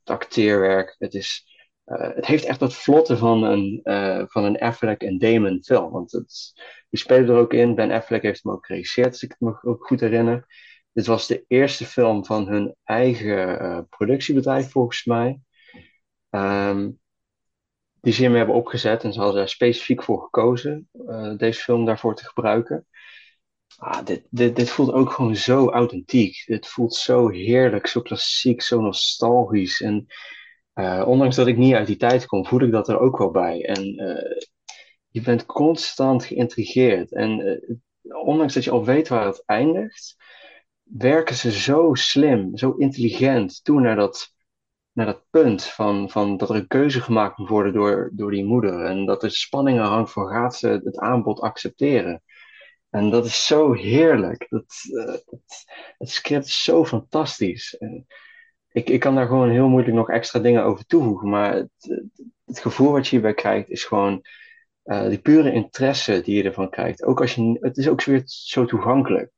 het acteerwerk. Het, is, eh, het heeft echt dat vlotte van een, eh, van een Affleck en Damon film. Want het, die spelen er ook in. Ben Affleck heeft hem ook geregisseerd, als ik me ook goed herinner. Dit was de eerste film van hun eigen eh, productiebedrijf, volgens mij. Ehm, die ze hebben opgezet. En ze hadden daar specifiek voor gekozen, deze film daarvoor te gebruiken. Ah, dit, dit, dit voelt ook gewoon zo authentiek. Dit voelt zo heerlijk, zo klassiek, zo nostalgisch. En eh, ondanks dat ik niet uit die tijd kom, voel ik dat er ook wel bij. En eh, je bent constant geïntrigeerd. En eh, ondanks dat je al weet waar het eindigt, werken ze zo slim, zo intelligent toe naar dat, naar dat punt van, van dat er een keuze gemaakt moet worden door, door die moeder. En dat er spanning aan hangt van gaat ze het aanbod accepteren. En dat is zo heerlijk. Dat, het, script is zo fantastisch. Ik, ik kan daar gewoon heel moeilijk nog extra dingen over toevoegen. Maar het, het, gevoel wat je hierbij krijgt is gewoon eh, die pure interesse die je ervan krijgt. Ook als je, het is ook weer zo toegankelijk.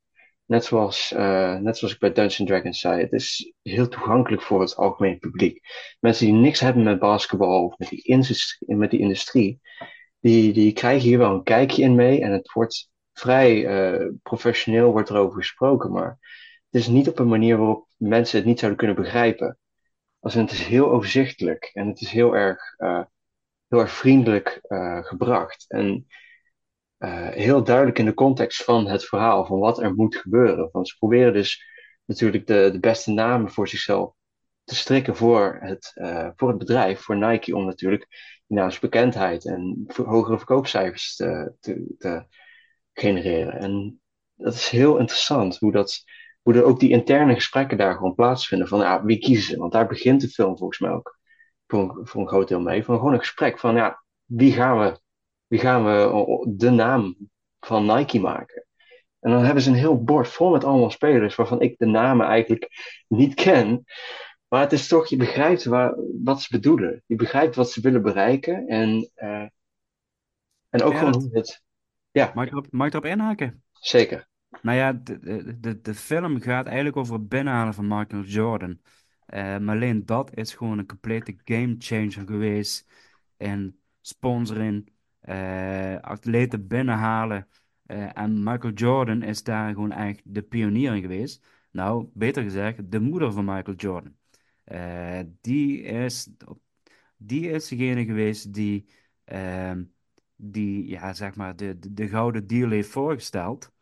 Net zoals, eh, net zoals ik bij Dungeons Dragons zei, het is heel toegankelijk voor het algemeen publiek. Mensen die niks hebben met basketbal of met die industrie, met die industrie die, die krijgen hier wel een kijkje in mee. En het wordt vrij eh, professioneel wordt erover gesproken, maar het is niet op een manier waarop mensen het niet zouden kunnen begrijpen. Als het is heel overzichtelijk en het is heel erg, eh, heel erg vriendelijk eh, gebracht. En eh, heel duidelijk in de context van het verhaal, van wat er moet gebeuren. Want ze proberen dus natuurlijk de, de beste namen voor zichzelf te strikken voor het, voor het bedrijf, voor Nike, om natuurlijk naamsbekendheid en hogere verkoopcijfers te, te, te genereren. En dat is heel interessant hoe dat, hoe er ook die interne gesprekken daar gewoon plaatsvinden van ja, wie kiezen ze? Want daar begint de film volgens mij ook voor een, voor een groot deel mee. Van gewoon een gesprek van ja, wie gaan we, wie gaan we de naam van Nike maken? En dan hebben ze een heel bord vol met allemaal spelers waarvan ik de namen eigenlijk niet ken. Maar het is toch, je begrijpt waar, wat ze bedoelen. Je begrijpt wat ze willen bereiken. En, eh, en ook Ja, gewoon dat- hoe het. Ja, mag ik erop inhaken? zeker. Nou ja, de, de, de, film gaat eigenlijk over het binnenhalen van Michael Jordan. Eh, maar alleen dat is gewoon een complete gamechanger geweest in sponsoring, eh, atleten binnenhalen. Eh, en Michael Jordan is daar gewoon echt de pionier in geweest. Nou, beter gezegd, de moeder van Michael Jordan. Die is, die is degene geweest die, ehm, die ja, zeg maar, de, de, de gouden deal heeft voorgesteld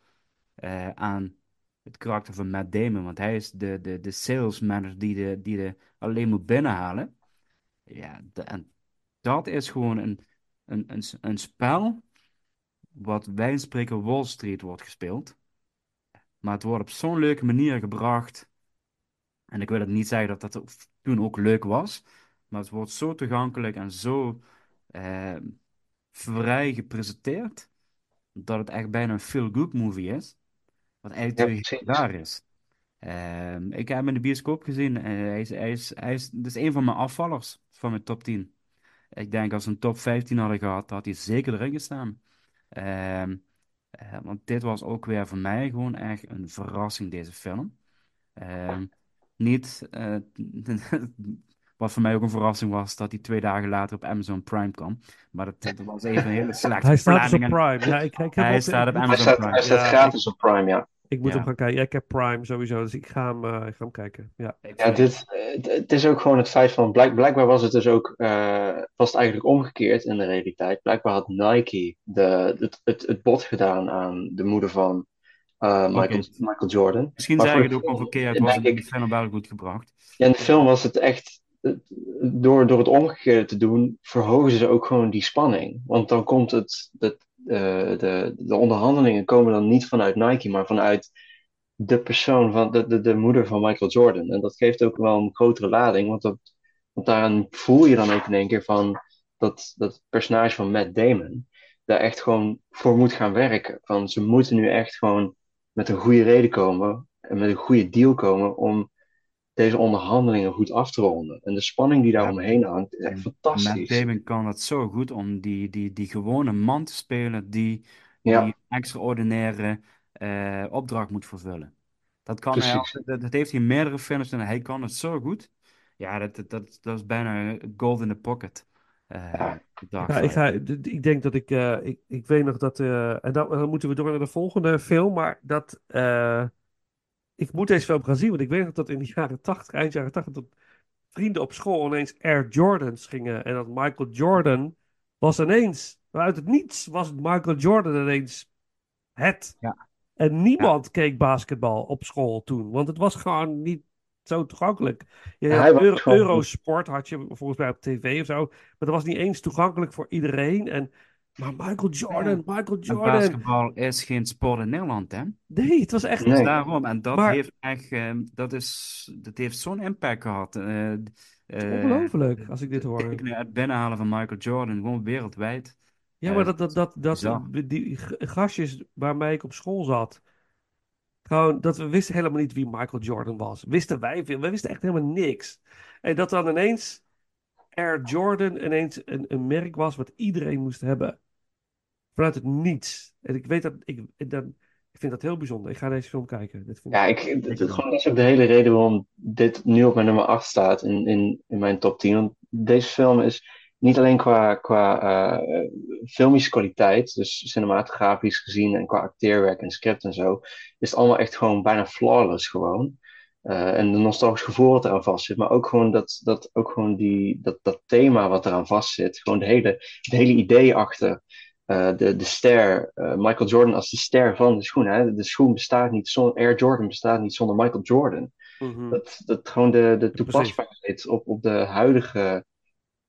eh, aan het karakter van Matt Damon. Want hij is de, de, de sales manager die de, die de alleen moet binnenhalen. Ja, en dat is gewoon een, een, een, een spel wat wij spreken Wall Street wordt gespeeld. Maar het wordt op zo'n leuke manier gebracht. En ik wil het niet zeggen dat dat toen ook leuk was. Maar het wordt zo toegankelijk en zo eh, vrij gepresenteerd. Dat het echt bijna een feel-good movie is. Wat eigenlijk precies. jaar is. Ehm, ik heb hem in de bioscoop gezien. Eh, hij is, hij is, hij is, dat is een van mijn afvallers van mijn top 10. Ik denk als we een top 15 hadden gehad, had hij zeker erin gestaan. Ehm, eh, want dit was ook weer voor mij gewoon echt een verrassing, deze film. Ehm, niet, eh, wat voor mij ook een verrassing was, dat hij twee dagen later op Amazon Prime kwam. Maar dat, dat was even een hele slechte Hij staat dus op en- Prime. Ja, ik, ik heb Hij ook- staat op Hij Amazon staat, Prime. hij staat Ja, gratis op Prime, ja. Ik moet Ja. hem gaan kijken. Ja, ik heb Prime sowieso, dus ik ga hem, eh, ik ga hem kijken. Ja. Ja, dit, eh, het, is ook gewoon het feit van, blijk, blijkbaar was het dus ook, eh, was het eigenlijk omgekeerd in de realiteit. Blijkbaar had Nike de, het, het, het bod gedaan aan de moeder van eh, Michael. Michael Jordan. Misschien Maar ik de het ook film, onverkeerd, eh, was het in de ik, film wel goed gebracht. ja, in de film was het echt, door, door het omgekeerde te doen, verhogen ze ook gewoon die spanning. Want dan komt het, het, eh, de, de onderhandelingen komen dan niet vanuit Nike, maar vanuit de persoon van de, de, de moeder van Michael Jordan. En dat geeft ook wel een grotere lading, want, dat, want daaraan voel je dan ook in één keer van dat, dat personage van Matt Damon daar echt gewoon voor moet gaan werken. Van ze moeten nu echt gewoon met een goede reden komen en met een goede deal komen om deze onderhandelingen goed af te ronden. En de spanning die daar Ja. omheen hangt is echt Matt fantastisch. Damon kan het zo goed om die, die, die gewone man te spelen die, Ja. die een extraordinaire eh, opdracht moet vervullen. Dat kan hij Precies. dat, dat heeft hij in meerdere films en hij kan het zo goed. Ja, dat, dat, dat, dat is bijna gold in the pocket. Eh Ja. Ja, ik, ga, ik denk dat ik, eh, ik, ik weet nog dat, eh, en dan, dan moeten we door naar de volgende film, maar dat, eh, ik moet deze film gaan zien, want ik weet nog dat in de jaren 80, eind jaren 80, dat vrienden op school ineens Air Jordans gingen en dat Michael Jordan was ineens, uit het niets was Michael Jordan ineens het. Ja. En niemand keek basketbal op school toen, want het was gewoon niet zo toegankelijk. Je Ja, had Euro- Eurosport had je volgens mij op tv of zo, maar dat was niet eens toegankelijk voor iedereen. En, maar Michael Jordan, Michael En Jordan. basketbal is geen sport in Nederland, hè? Nee, het was echt. Dus Nee. daarom, en dat Maar- heeft echt, eh, dat is, dat heeft zo'n impact gehad. eh, eh, Ongelooflijk, als ik dit hoor. Kijk naar het binnenhalen van Michael Jordan, gewoon wereldwijd. Ja, Eh, maar dat, dat, dat, dat die gastjes waarmee ik op school zat, gewoon, dat we wisten helemaal niet wie Michael Jordan was. Wisten wij veel, we wisten echt helemaal niks. En dat dan ineens Air Jordan ineens een, een merk was wat iedereen moest hebben. Vanuit het niets. En ik weet dat, ik, dat, ik vind dat heel bijzonder. Ik ga deze film kijken. Vind Ja, ik, het- gewoon, dat is ook de hele reden waarom dit nu op mijn nummer 8 staat in, in, in mijn top 10. Want deze film is niet alleen qua, qua eh, filmische kwaliteit, dus cinematografisch gezien en qua acteerwerk en script en zo, is het allemaal echt gewoon bijna flawless gewoon. Eh, en de nostalgisch gevoel wat eraan vast zit, maar ook gewoon dat, dat, ook gewoon die, dat, dat thema wat eraan vast zit. Gewoon de hele, het hele idee achter eh, de, de ster, eh, Michael Jordan als de ster van de schoen. Hè? De schoen bestaat niet zonder, Air Jordan bestaat niet zonder Michael Jordan. Mhm. Dat, dat gewoon de, de toepasbaarheid op, op de huidige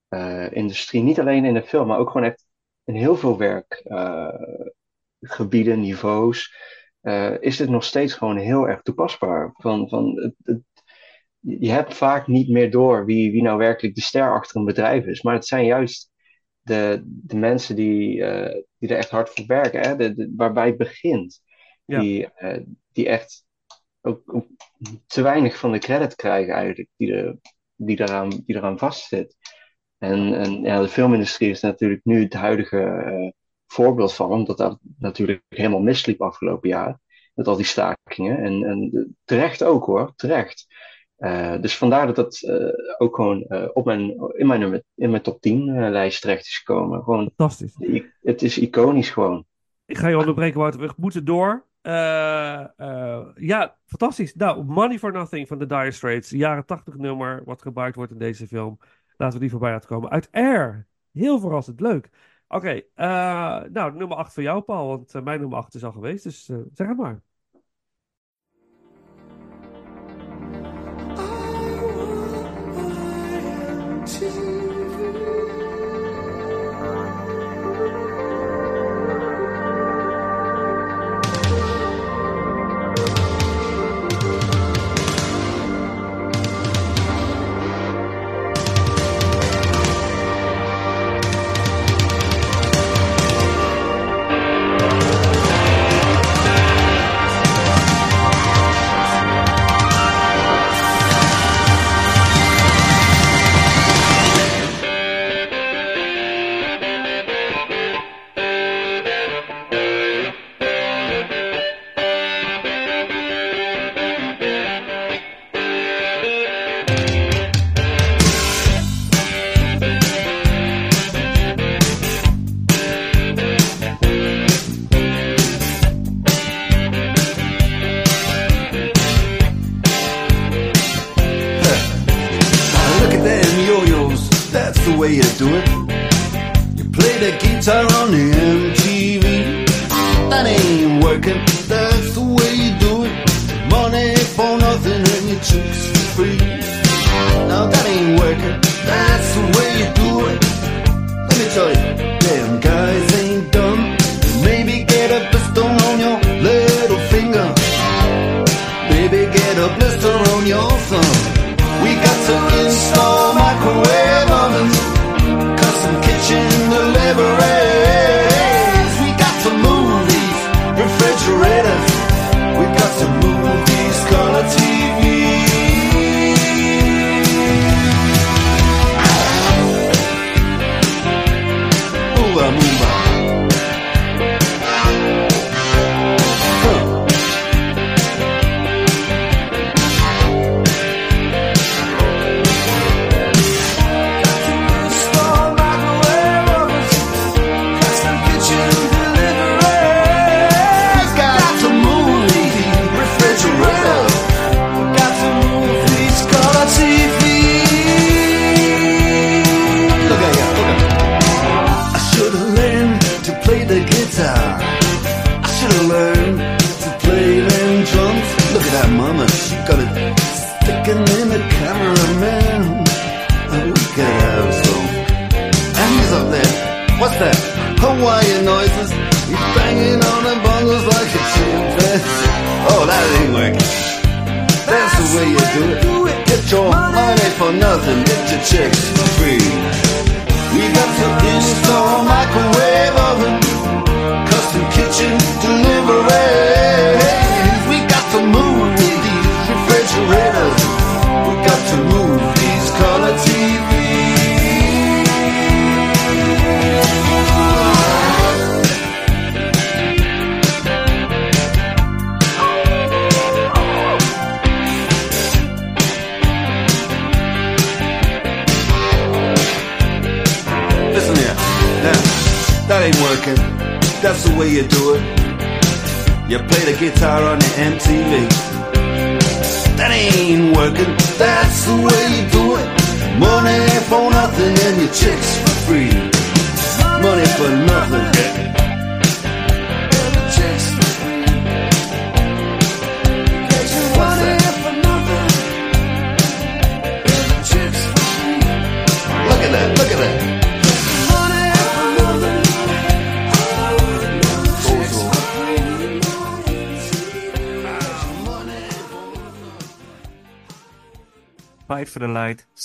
eh, industrie, niet alleen in de film, maar ook gewoon echt in heel veel werkgebieden, niveaus, is dit nog steeds gewoon heel erg toepasbaar. Van, van het, het- je hebt vaak niet meer door wie, wie nou werkelijk de ster achter een bedrijf is, maar het zijn juist de, de mensen die, eh, die er echt hard voor werken, hè? De, de- waarbij het begint, Ja. die, eh, die echt ook, ook te weinig van de credit krijgen eigenlijk, die, er, die, eraan, die eraan vastzit. En, en ja, de filmindustrie is natuurlijk nu het huidige eh, voorbeeld van, omdat dat natuurlijk helemaal misliep afgelopen jaar. Met al die stakingen. En, en terecht ook hoor, terecht. Eh, dus vandaar dat dat eh, ook gewoon eh, op mijn, in, mijn, nummer- in mijn top 10 eh, lijst terecht is gekomen. Gewoon, Fantastisch. i- het is iconisch gewoon. Ik ga je onderbreken, Wouter. We moeten door. Ja, fantastisch. Nou, Money for Nothing van de Dire Straits. Jaren 80 nummer, wat gebruikt wordt in deze film. Laten we die voorbij laten komen. Uit Air. Heel verrassend, leuk. Oké, nou, nummer 8 voor jou, Paul. Want mijn nummer 8 is al geweest, dus zeg het maar.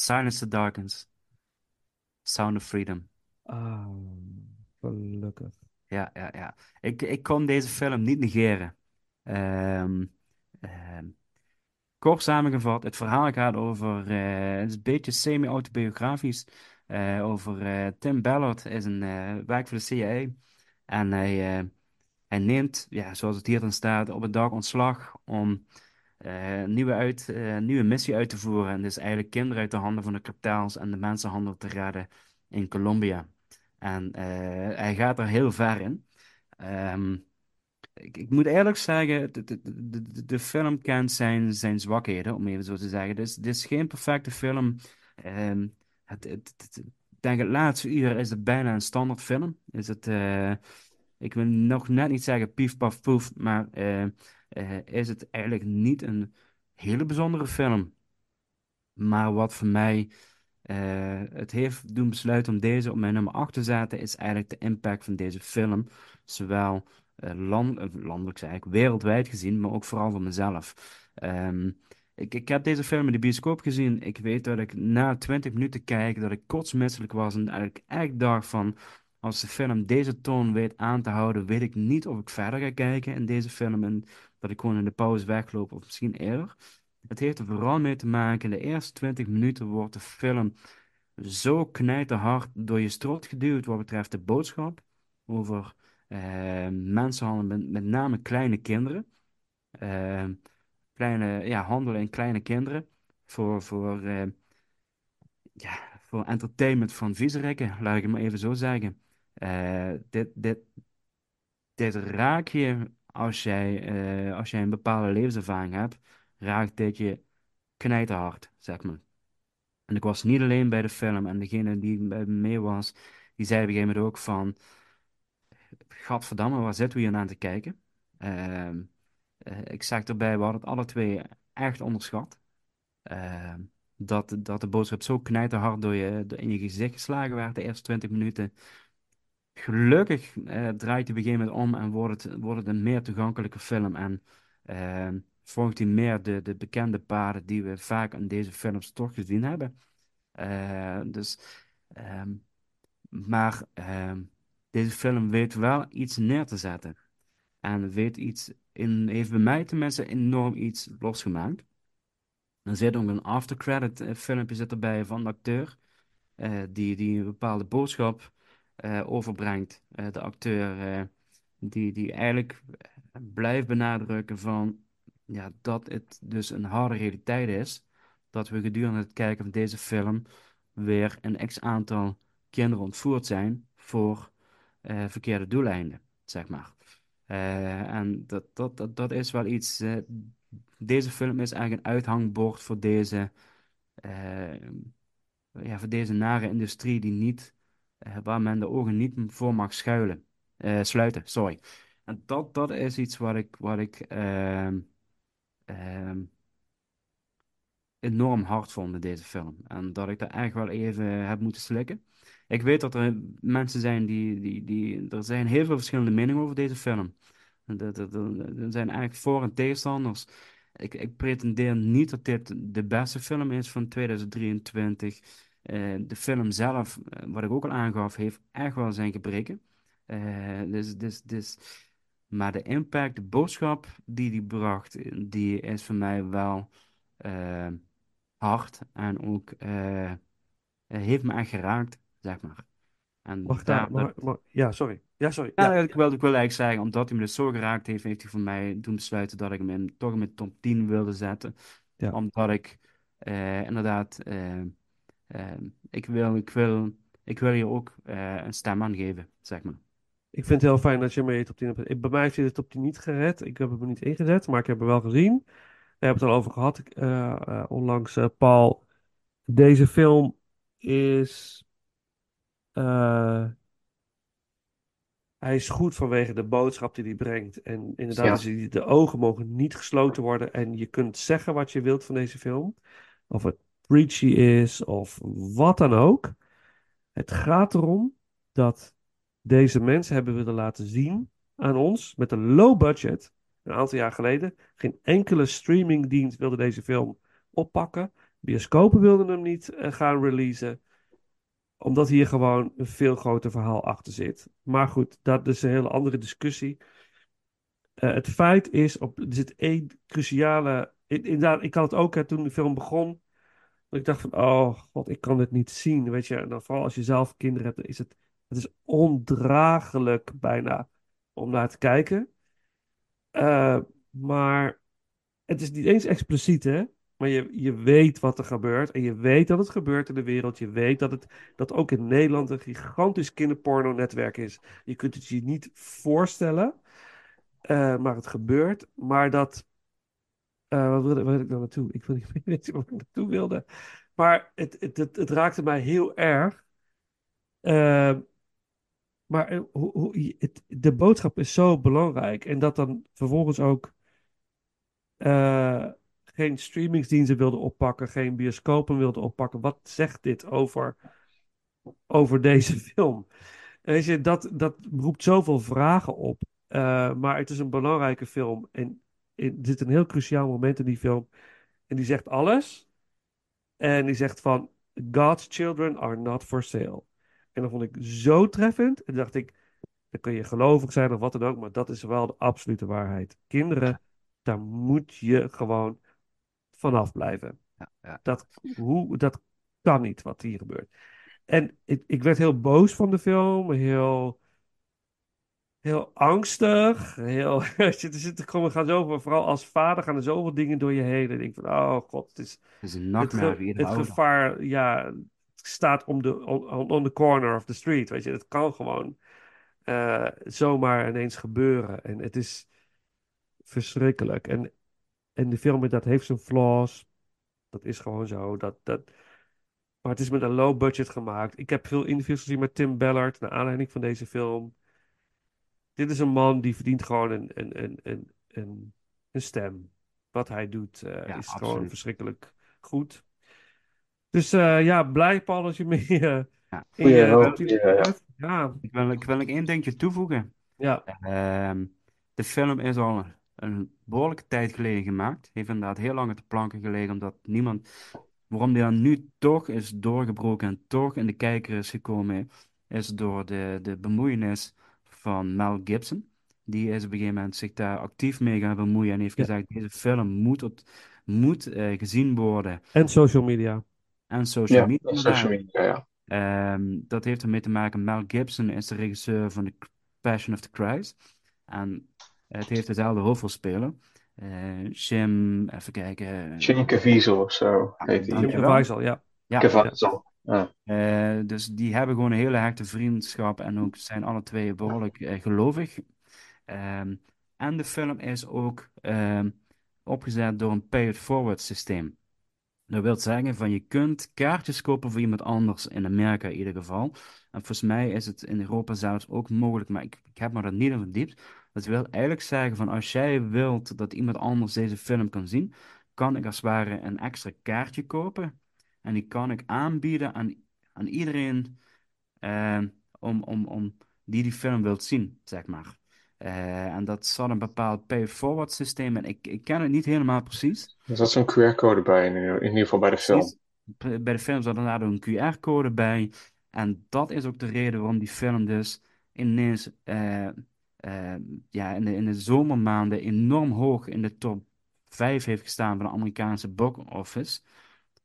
Silence the darkness. Sound of freedom. Ah, gelukkig. Ja, ja, ja. Ik, ik kon deze film niet negeren. Ehm, ehm, kort samengevat, het verhaal gaat over, eh, het is een beetje semi-autobiografisch, eh, over eh, Tim Ballard, is een, werkt voor de CIA. En hij, hij neemt, ja, zoals het hier dan staat, op een dag ontslag om eh, een nieuwe, uit, eh, nieuwe missie uit te voeren. En dus eigenlijk kinderen uit de handen van de kartels en de mensenhandel te redden in Colombia. En eh, hij gaat er heel ver in. Ehm, ik, ik moet eerlijk zeggen, de, de, de, de- film kent zijn, zijn zwakheden, om even zo te zeggen. Dus het is geen perfecte film. Ehm, het, denk het laatste uur is het bijna een standaard film. Is het, eh, ik wil nog net niet zeggen pief paf poef, maar eh, is het eigenlijk niet een hele bijzondere film. Maar wat voor mij eh, het heeft doen besluiten om deze op mijn nummer 8 te zetten, is eigenlijk de impact van deze film. Zowel eh, land, landelijk, zeg wereldwijd gezien, maar ook vooral voor mezelf. Ehm, ik, ik heb deze film in de bioscoop gezien. Ik weet dat ik na 20 minuten kijken, dat ik kotsmisselijk was en ik echt dacht van, als de film deze toon weet aan te houden, weet ik niet of ik verder ga kijken in deze film en dat ik gewoon in de pauze wegloop of misschien eerder. Het heeft er vooral mee te maken, de eerste 20 minuten wordt de film zo knijterhard door je strot geduwd wat betreft de boodschap over eh, mensenhandel, met, met name kleine kinderen. Eh, kleine, ja, handelen in kleine kinderen voor, voor, eh, ja, voor entertainment van viezerikken, laat ik het maar even zo zeggen. Dit, dit, dit raakt je als jij, eh, als jij een bepaalde levenservaring hebt, raakt dit je knijterhard, zeg maar. En ik was niet alleen bij de film en degene die me mee was, die zei op een gegeven moment ook van, gadverdamme, waar zitten we hier aan te kijken? Ehm, eh, ik zeg erbij, we hadden het alle twee echt onderschat. Ehm, dat, dat de boodschap zo knijterhard door je, in je gezicht geslagen werd de eerste 20 minuten. Gelukkig eh, draait hij op een gegeven moment om en wordt het, wordt een meer toegankelijke film. En ehm, volgt hij meer de, de bekende paden die we vaak in deze films toch gezien hebben. Eh, dus, ehm, maar ehm, deze film weet wel iets neer te zetten. En weet iets in, heeft bij mij tenminste enorm iets losgemaakt. Er zit ook een aftercredit eh, filmpje zit erbij van de acteur. die, die een bepaalde boodschap overbrengt. Eh, de acteur eh, die, die eigenlijk blijft benadrukken van ja, dat het dus een harde realiteit is. Dat we gedurende het kijken van deze film weer een x aantal kinderen ontvoerd zijn voor eh, verkeerde doeleinden, zeg maar. Eh, en dat, dat, dat, dat is wel iets. eh, deze film is eigenlijk een uithangbord voor deze, eh, ja, voor deze nare industrie die niet, eh, waar men de ogen niet voor mag schuilen, eh, sluiten. Sorry. En dat, dat is iets wat ik, wat ik ehm, ehm, enorm hard vond in deze film. En dat ik daar echt wel even heb moeten slikken. Ik weet dat er mensen zijn die, die, die... Er zijn heel veel verschillende meningen over deze film. Er- er zijn eigenlijk voor- en tegenstanders. Ik, ik pretendeer niet dat dit de beste film is van 2023. Eh, de film zelf, eh, wat ik ook al aangaf, heeft echt wel zijn gebreken. Eh, dus, dus, dus, maar de impact, de boodschap die die bracht, die is voor mij wel hard. En ook heeft me echt geraakt, zeg maar. En ik daar, mag- ja, sorry. Ja, sorry. ja, Ja, ik wil, ik wil eigenlijk zeggen, omdat hij me dus zo geraakt heeft, heeft hij voor mij doen besluiten dat ik hem in, toch in mijn top 10 wilde zetten. Ja. Omdat ik inderdaad, ik wil, ik wil, ik wil hier ook eh, een stem aan geven, zeg maar. Ik vind het heel fijn dat je mee top 10 hebt. Ik- Bij mij heeft hij de top 10 niet gered. Ik heb hem niet ingezet, maar ik heb hem wel gezien. We hebben het al over gehad eh, eh, onlangs, Paul. Deze film is. hij is goed vanwege de boodschap die hij brengt. En inderdaad, Ja. de ogen mogen niet gesloten worden. En je kunt zeggen wat je wilt van deze film. Of het preachy is, of wat dan ook. Het gaat erom dat deze mensen hebben willen laten zien aan ons met een low budget. Een aantal jaar geleden. Geen enkele streamingdienst wilde deze film oppakken. Bioscopen wilden hem niet eh, gaan releasen. Omdat hier gewoon een veel groter verhaal achter zit. Maar goed, dat is een hele andere discussie. Eh, het feit is, op, er zit één cruciale. in- Inderdaad, ik had het ook hè, toen de film begon. Ik dacht van, oh god, ik kan dit niet zien. Weet je, en dan vooral als je zelf kinderen hebt, is het, het is ondraaglijk bijna om naar te kijken. Eh, maar het is niet eens expliciet, hè? Maar je, je weet wat er gebeurt. En je weet dat het gebeurt in de wereld. Je weet dat het dat ook in Nederland een gigantisch kinderporno-netwerk is. Je kunt het je niet voorstellen. eh, maar het gebeurt. Maar dat. Eh, wat wilde, waar wil ik nou naartoe? Ik wil niet waar ik naartoe wilde. Maar het, het, het, raakte mij heel erg. Eh, maar eh, hoe, hoe, het, de boodschap is zo belangrijk. En dat dan vervolgens ook eh, geen streamingsdiensten wilden oppakken, geen bioscopen wilden oppakken. Wat zegt dit over, over deze film? Weet je, dat, dat roept zoveel vragen op. Maar het is een belangrijke film. En er zit een heel cruciaal moment in die film. En die zegt alles. En die zegt van, God's children are not for sale. En dat vond ik zo treffend. En dacht ik, dan kun je gelovig zijn of wat dan ook, maar dat is wel de absolute waarheid. Kinderen, daar moet je gewoon vanaf blijven. Dat, hoe, dat kan niet wat hier gebeurt. En ik, ik werd heel boos van de film, heel, heel angstig. Heel, er zitten gewoon, gaan zoveel, vooral als vader gaan er zoveel dingen door je heen. En ik denk van, oh god, het is, Het is een het, nachtmerrie ge- het gevaar, ja, het staat om de, on, on the corner of the street, weet je. Het kan gewoon eh, zomaar ineens gebeuren. En het is verschrikkelijk. En, en de film, dat heeft zijn flaws. Dat is gewoon zo. Dat, dat... Maar het is met een low budget gemaakt. Ik heb veel interviews gezien met Tim Ballard naar aanleiding van deze film. Dit is een man die verdient gewoon een, een, een, een, een, een stem. Wat hij doet eh, Ja, is gewoon verschrikkelijk goed. Dus eh, ja, blij Paul dat je mee eh, Ja. in Goeie je hoop, top 10 ja, Ik wil, ik wil nog één dingetje toevoegen. ja. Ehm, de film is al een behoorlijke tijd geleden gemaakt. Heeft inderdaad heel lang op de planken gelegen, omdat niemand. Waarom die dan nu toch is doorgebroken en toch in de kijker is gekomen, is door de, de bemoeienis van Mel Gibson. Die is op een gegeven moment zich daar actief mee gaan bemoeien en heeft Ja. gezegd: deze film moet, op, moet eh, gezien worden. En social media. En social Ja, media. social ja. Ehm, dat heeft ermee te maken. Mel Gibson is de regisseur van The Passion of the Christ. En het heeft dezelfde hoofdrolspeler. Eh Jim, even kijken. Jim Caviezel of zo heet hij. Jim Dankjewel. Caviezel, ja. Ja, Caviezel. Eh, dus die hebben gewoon een hele hechte vriendschap en ook zijn alle twee behoorlijk eh, gelovig. Ehm, en de film is ook ehm, opgezet door een pay-it-forward systeem. Dat wil zeggen van je kunt kaartjes kopen voor iemand anders, in Amerika in ieder geval. En volgens mij is het in Europa zelfs ook mogelijk, maar ik, ik heb me er niet in verdiept. Dat wil eigenlijk zeggen van als jij wilt dat iemand anders deze film kan zien, kan ik als het ware een extra kaartje kopen. En die kan ik aanbieden aan, aan iedereen eh, om, om, om die die film wilt zien, zeg maar. Eh, en dat zat een bepaald pay-forward systeem en ik, ik ken het niet helemaal precies. Er zat zo'n QR-code bij, in, in ieder geval bij de film. Precies. Bij de film zat inderdaad een QR-code bij. En dat is ook de reden waarom die film dus ineens eh, ja, in de, in de zomermaanden enorm hoog in de top 5 heeft gestaan van de Amerikaanse box office.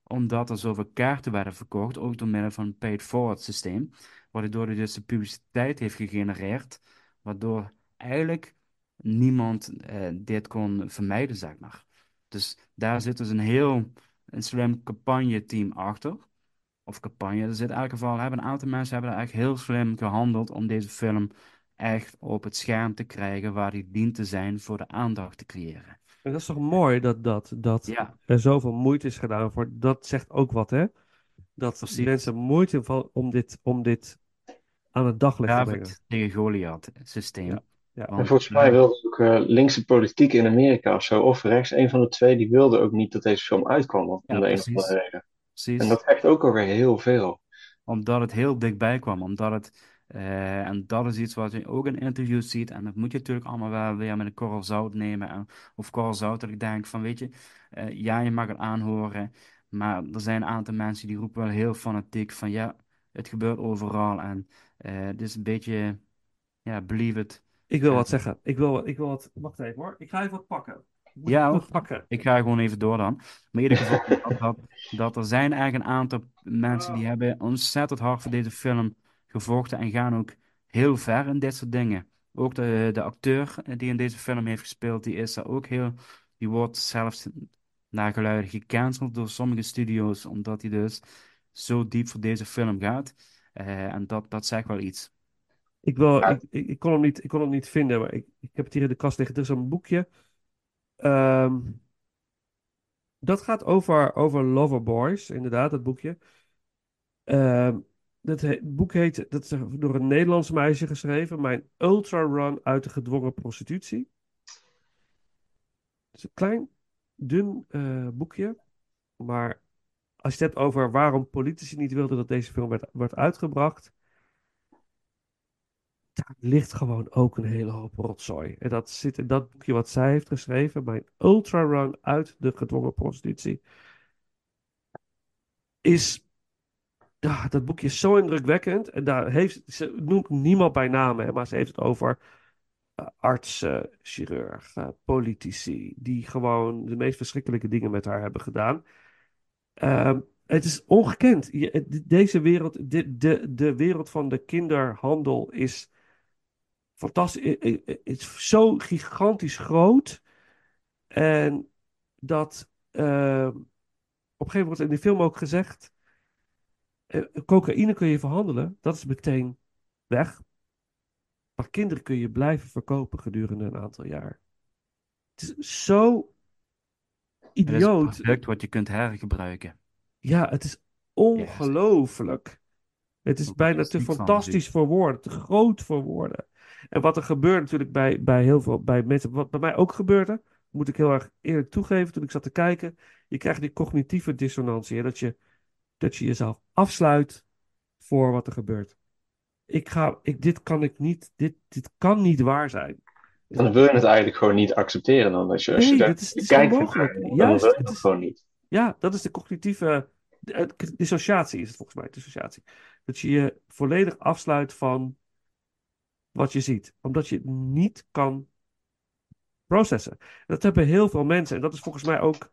Omdat er zoveel kaarten werden verkocht, ook door middel van een paid-forward systeem. Waardoor hij dus de publiciteit heeft gegenereerd. Waardoor eigenlijk niemand eh, dit kon vermijden, zeg maar. Dus daar zit dus een heel slim campagne-team achter. Of campagne, er zit in elk geval, hebben een aantal mensen hebben daar echt heel slim gehandeld om deze film echt op het scherm te krijgen waar hij dient te zijn voor de aandacht te creëren. En dat is toch mooi dat, dat, dat Ja. er zoveel moeite is gedaan voor. Dat zegt ook wat, hè? Dat Precies. mensen moeite van om dit, om dit aan het daglicht te brengen. Tegen Goliath systeem. Ja, ja. Want, En volgens mij eh, wilde ook eh, linkse politiek in Amerika of zo, of rechts, een van de twee, die wilde ook niet dat deze film uitkwam om Ja, de een of precies. andere reden. precies. En dat zegt ook alweer heel veel. Omdat het heel dichtbij kwam. Omdat het, eh, en dat is iets wat je ook in interviews ziet. En dat moet je natuurlijk allemaal wel weer met een korrel zout nemen. En, of korrel zout, dat ik denk van, weet je, eh, ja, je mag het aanhoren. Maar er zijn een aantal mensen die roepen wel heel fanatiek van, ja, het gebeurt overal. En het is een beetje, ja, believe it. Ik wil wat zeggen. Ik wil, ik wil wat. Wacht even hoor. Ik ga even wat pakken. Ik moet Ja, wat hoor. pakken. Ik ga gewoon even door dan. Maar in ieder geval, dat, dat, dat er zijn eigenlijk een aantal mensen die hebben ontzettend hard voor deze film gevochten en gaan ook heel ver in dit soort dingen. Ook de, de acteur die in deze film heeft gespeeld, die is er ook heel, die wordt zelfs naar geluiden gecanceld door sommige studio's, omdat hij dus zo diep voor deze film gaat. Eh, en dat, dat zegt wel iets. Ik, wil, ik, ik, ik kon hem niet, ik kon hem niet vinden, maar ik, ik heb het hier in de kast liggen. Er is een boekje. Ehm, dat gaat over, over Loverboys, inderdaad, dat boekje. Ehm, dat boek heet, dat is door een Nederlands meisje geschreven, Mijn Ultra Run uit de gedwongen prostitutie. Het is een klein, dun eh, boekje, maar als je het hebt over waarom politici niet wilden dat deze film werd, werd uitgebracht, daar ligt gewoon ook een hele hoop rotzooi. En dat zit in dat boekje wat zij heeft geschreven, Mijn Ultra Run uit de gedwongen prostitutie. Is, ja, dat boekje is zo indrukwekkend. En daar heeft, ze noemt niemand bij naam, hè, maar ze heeft het over eh, artsen, chirurgen, politici, die gewoon de meest verschrikkelijke dingen met haar hebben gedaan. Ehm, het is ongekend. Deze wereld, de, de, de wereld van de kinderhandel is fantastisch. i- is zo gigantisch groot. En dat ehm, op een gegeven moment wordt in de film ook gezegd: eh, cocaïne kun je verhandelen, dat is meteen weg. Maar kinderen kun je blijven verkopen gedurende een aantal jaar. Het is zo Het is een idioot. product wat je kunt hergebruiken. Ja, het is ongelooflijk. Het is bijna te van fantastisch voor woorden, te groot voor woorden. En wat er gebeurt natuurlijk bij, bij heel veel bij mensen, wat bij mij ook gebeurde, moet ik heel erg eerlijk toegeven toen ik zat te kijken, je krijgt die cognitieve dissonantie, hè, dat je, dat je jezelf afsluit voor wat er gebeurt. Ik ga, ik, dit kan ik niet, dit, dit kan niet waar zijn. Dan wil je het eigenlijk gewoon niet accepteren dan. Als je, als je Nee, dat is, het is kijkt, onmogelijk. dan Juist, wil je het dat is, gewoon niet. Ja, dat is de cognitieve dissociatie, is het volgens mij, dissociatie. Dat je je volledig afsluit van wat je ziet, omdat je het niet kan processen. Dat hebben heel veel mensen en dat is volgens mij ook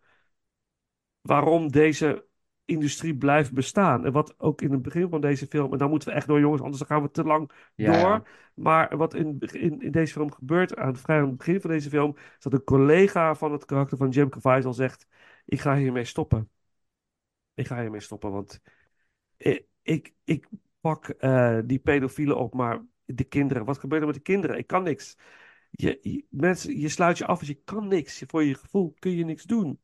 waarom deze industrie blijft bestaan. En wat ook in het begin van deze film, en dan moeten we echt door jongens, anders dan gaan we te lang Ja, door. ja. Maar wat in, in, in deze film gebeurt, aan, vrij aan het begin van deze film, is dat een collega van het karakter van Jim Caviezel zegt, ik ga hiermee stoppen. Ik ga hiermee stoppen, want ik, ik, ik pak eh, die pedofielen op, maar de kinderen, wat gebeurt er met de kinderen? Ik kan niks. Je, je, mensen, je sluit je af, dus je kan niks. Voor je gevoel kun je niks doen.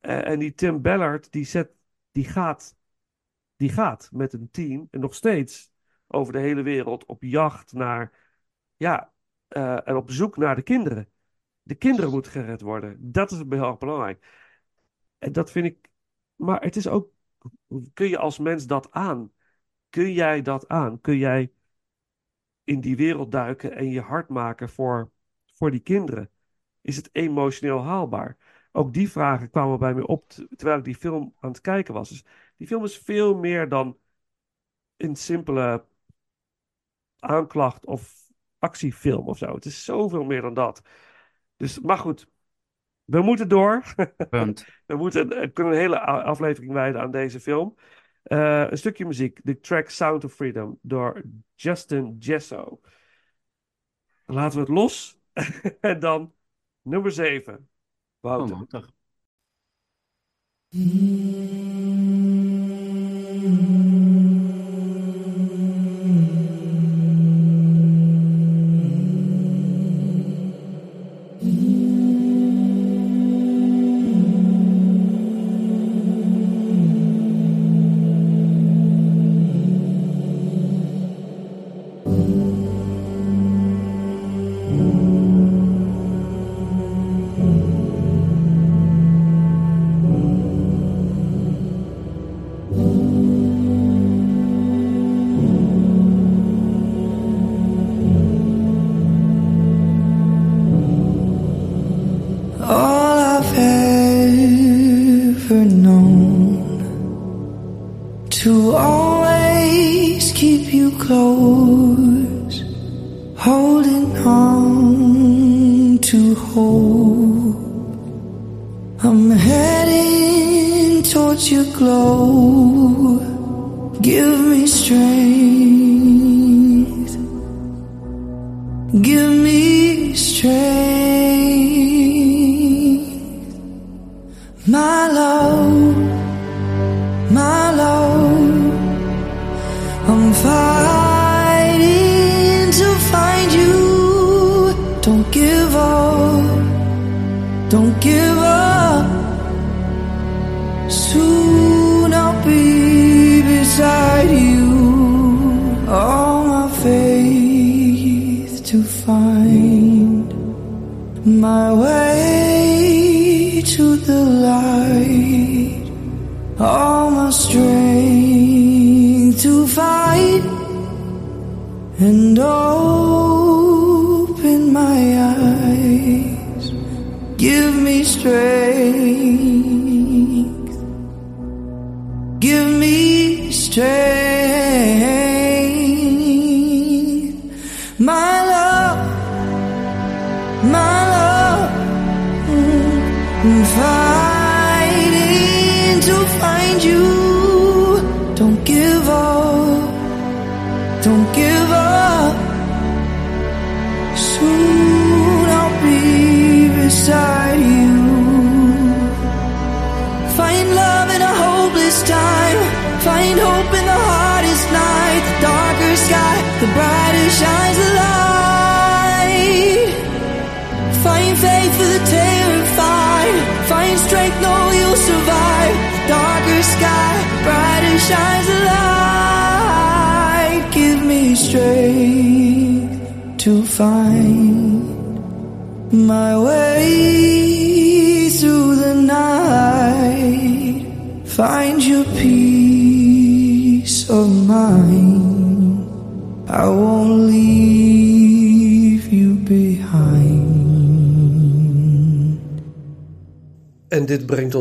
Eh, en die Tim Ballard, die, zet, die, gaat, die gaat met een team en nog steeds over de hele wereld op jacht naar, ja, eh, en op zoek naar de kinderen. De kinderen moeten gered worden. Dat is heel erg belangrijk. En dat vind ik, maar het is ook, kun je als mens dat aan? Kun jij dat aan? Kun jij in die wereld duiken en je hart maken voor, voor die kinderen? Is het emotioneel haalbaar? Ook die vragen kwamen bij me op terwijl ik die film aan het kijken was. Dus die film is veel meer dan een simpele aanklacht of actiefilm of zo. Het is zoveel meer dan dat. Dus, maar goed, we moeten door. Punt. We moeten, eh, kunnen een hele aflevering wijden aan deze film. Eh, een stukje muziek. De track Sound of Freedom door Justin Jesso. Laten we het los. en dan nummer 7. Wouter. Oh,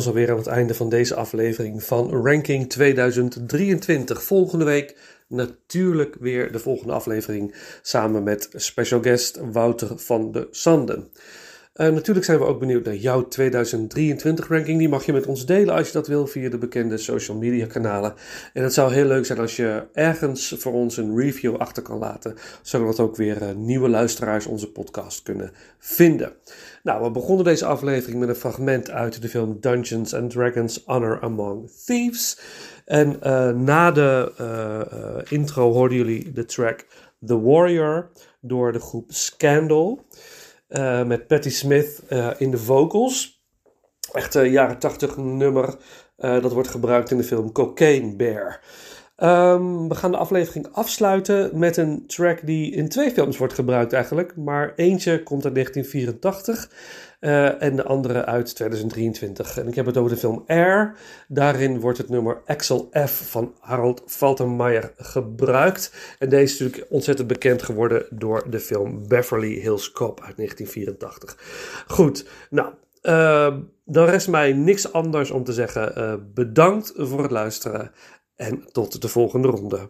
ons alweer aan het einde van deze aflevering van Ranking 2023. Volgende week natuurlijk weer de volgende aflevering samen met special guest Wouter van de Sanden. Eh, natuurlijk zijn we ook benieuwd naar jouw 2023 ranking. Die mag je met ons delen als je dat wil via de bekende social media kanalen. En het zou heel leuk zijn als je ergens voor ons een review achter kan laten. Zodat ook weer eh, nieuwe luisteraars onze podcast kunnen vinden. Nou, we begonnen deze aflevering met een fragment uit de film Dungeons and Dragons Honor Among Thieves. En eh, na de intro hoorden jullie de track The Warrior door de groep Scandal. Eh, met Patti Smith eh, in de vocals. Echt een jaren 80 nummer. eh, dat wordt gebruikt in de film Cocaine Bear. Ehm, we gaan de aflevering afsluiten met een track die in twee films wordt gebruikt eigenlijk. Maar eentje komt uit 1984 eh, en de andere uit 2023. En ik heb het over de film Air. Daarin wordt het nummer Axel F van Harold Faltermeyer gebruikt. En deze is natuurlijk ontzettend bekend geworden door de film Beverly Hills Cop uit 1984. Goed, nou... eh, dan rest mij niks anders om te zeggen. eh, bedankt voor het luisteren en tot de volgende ronde.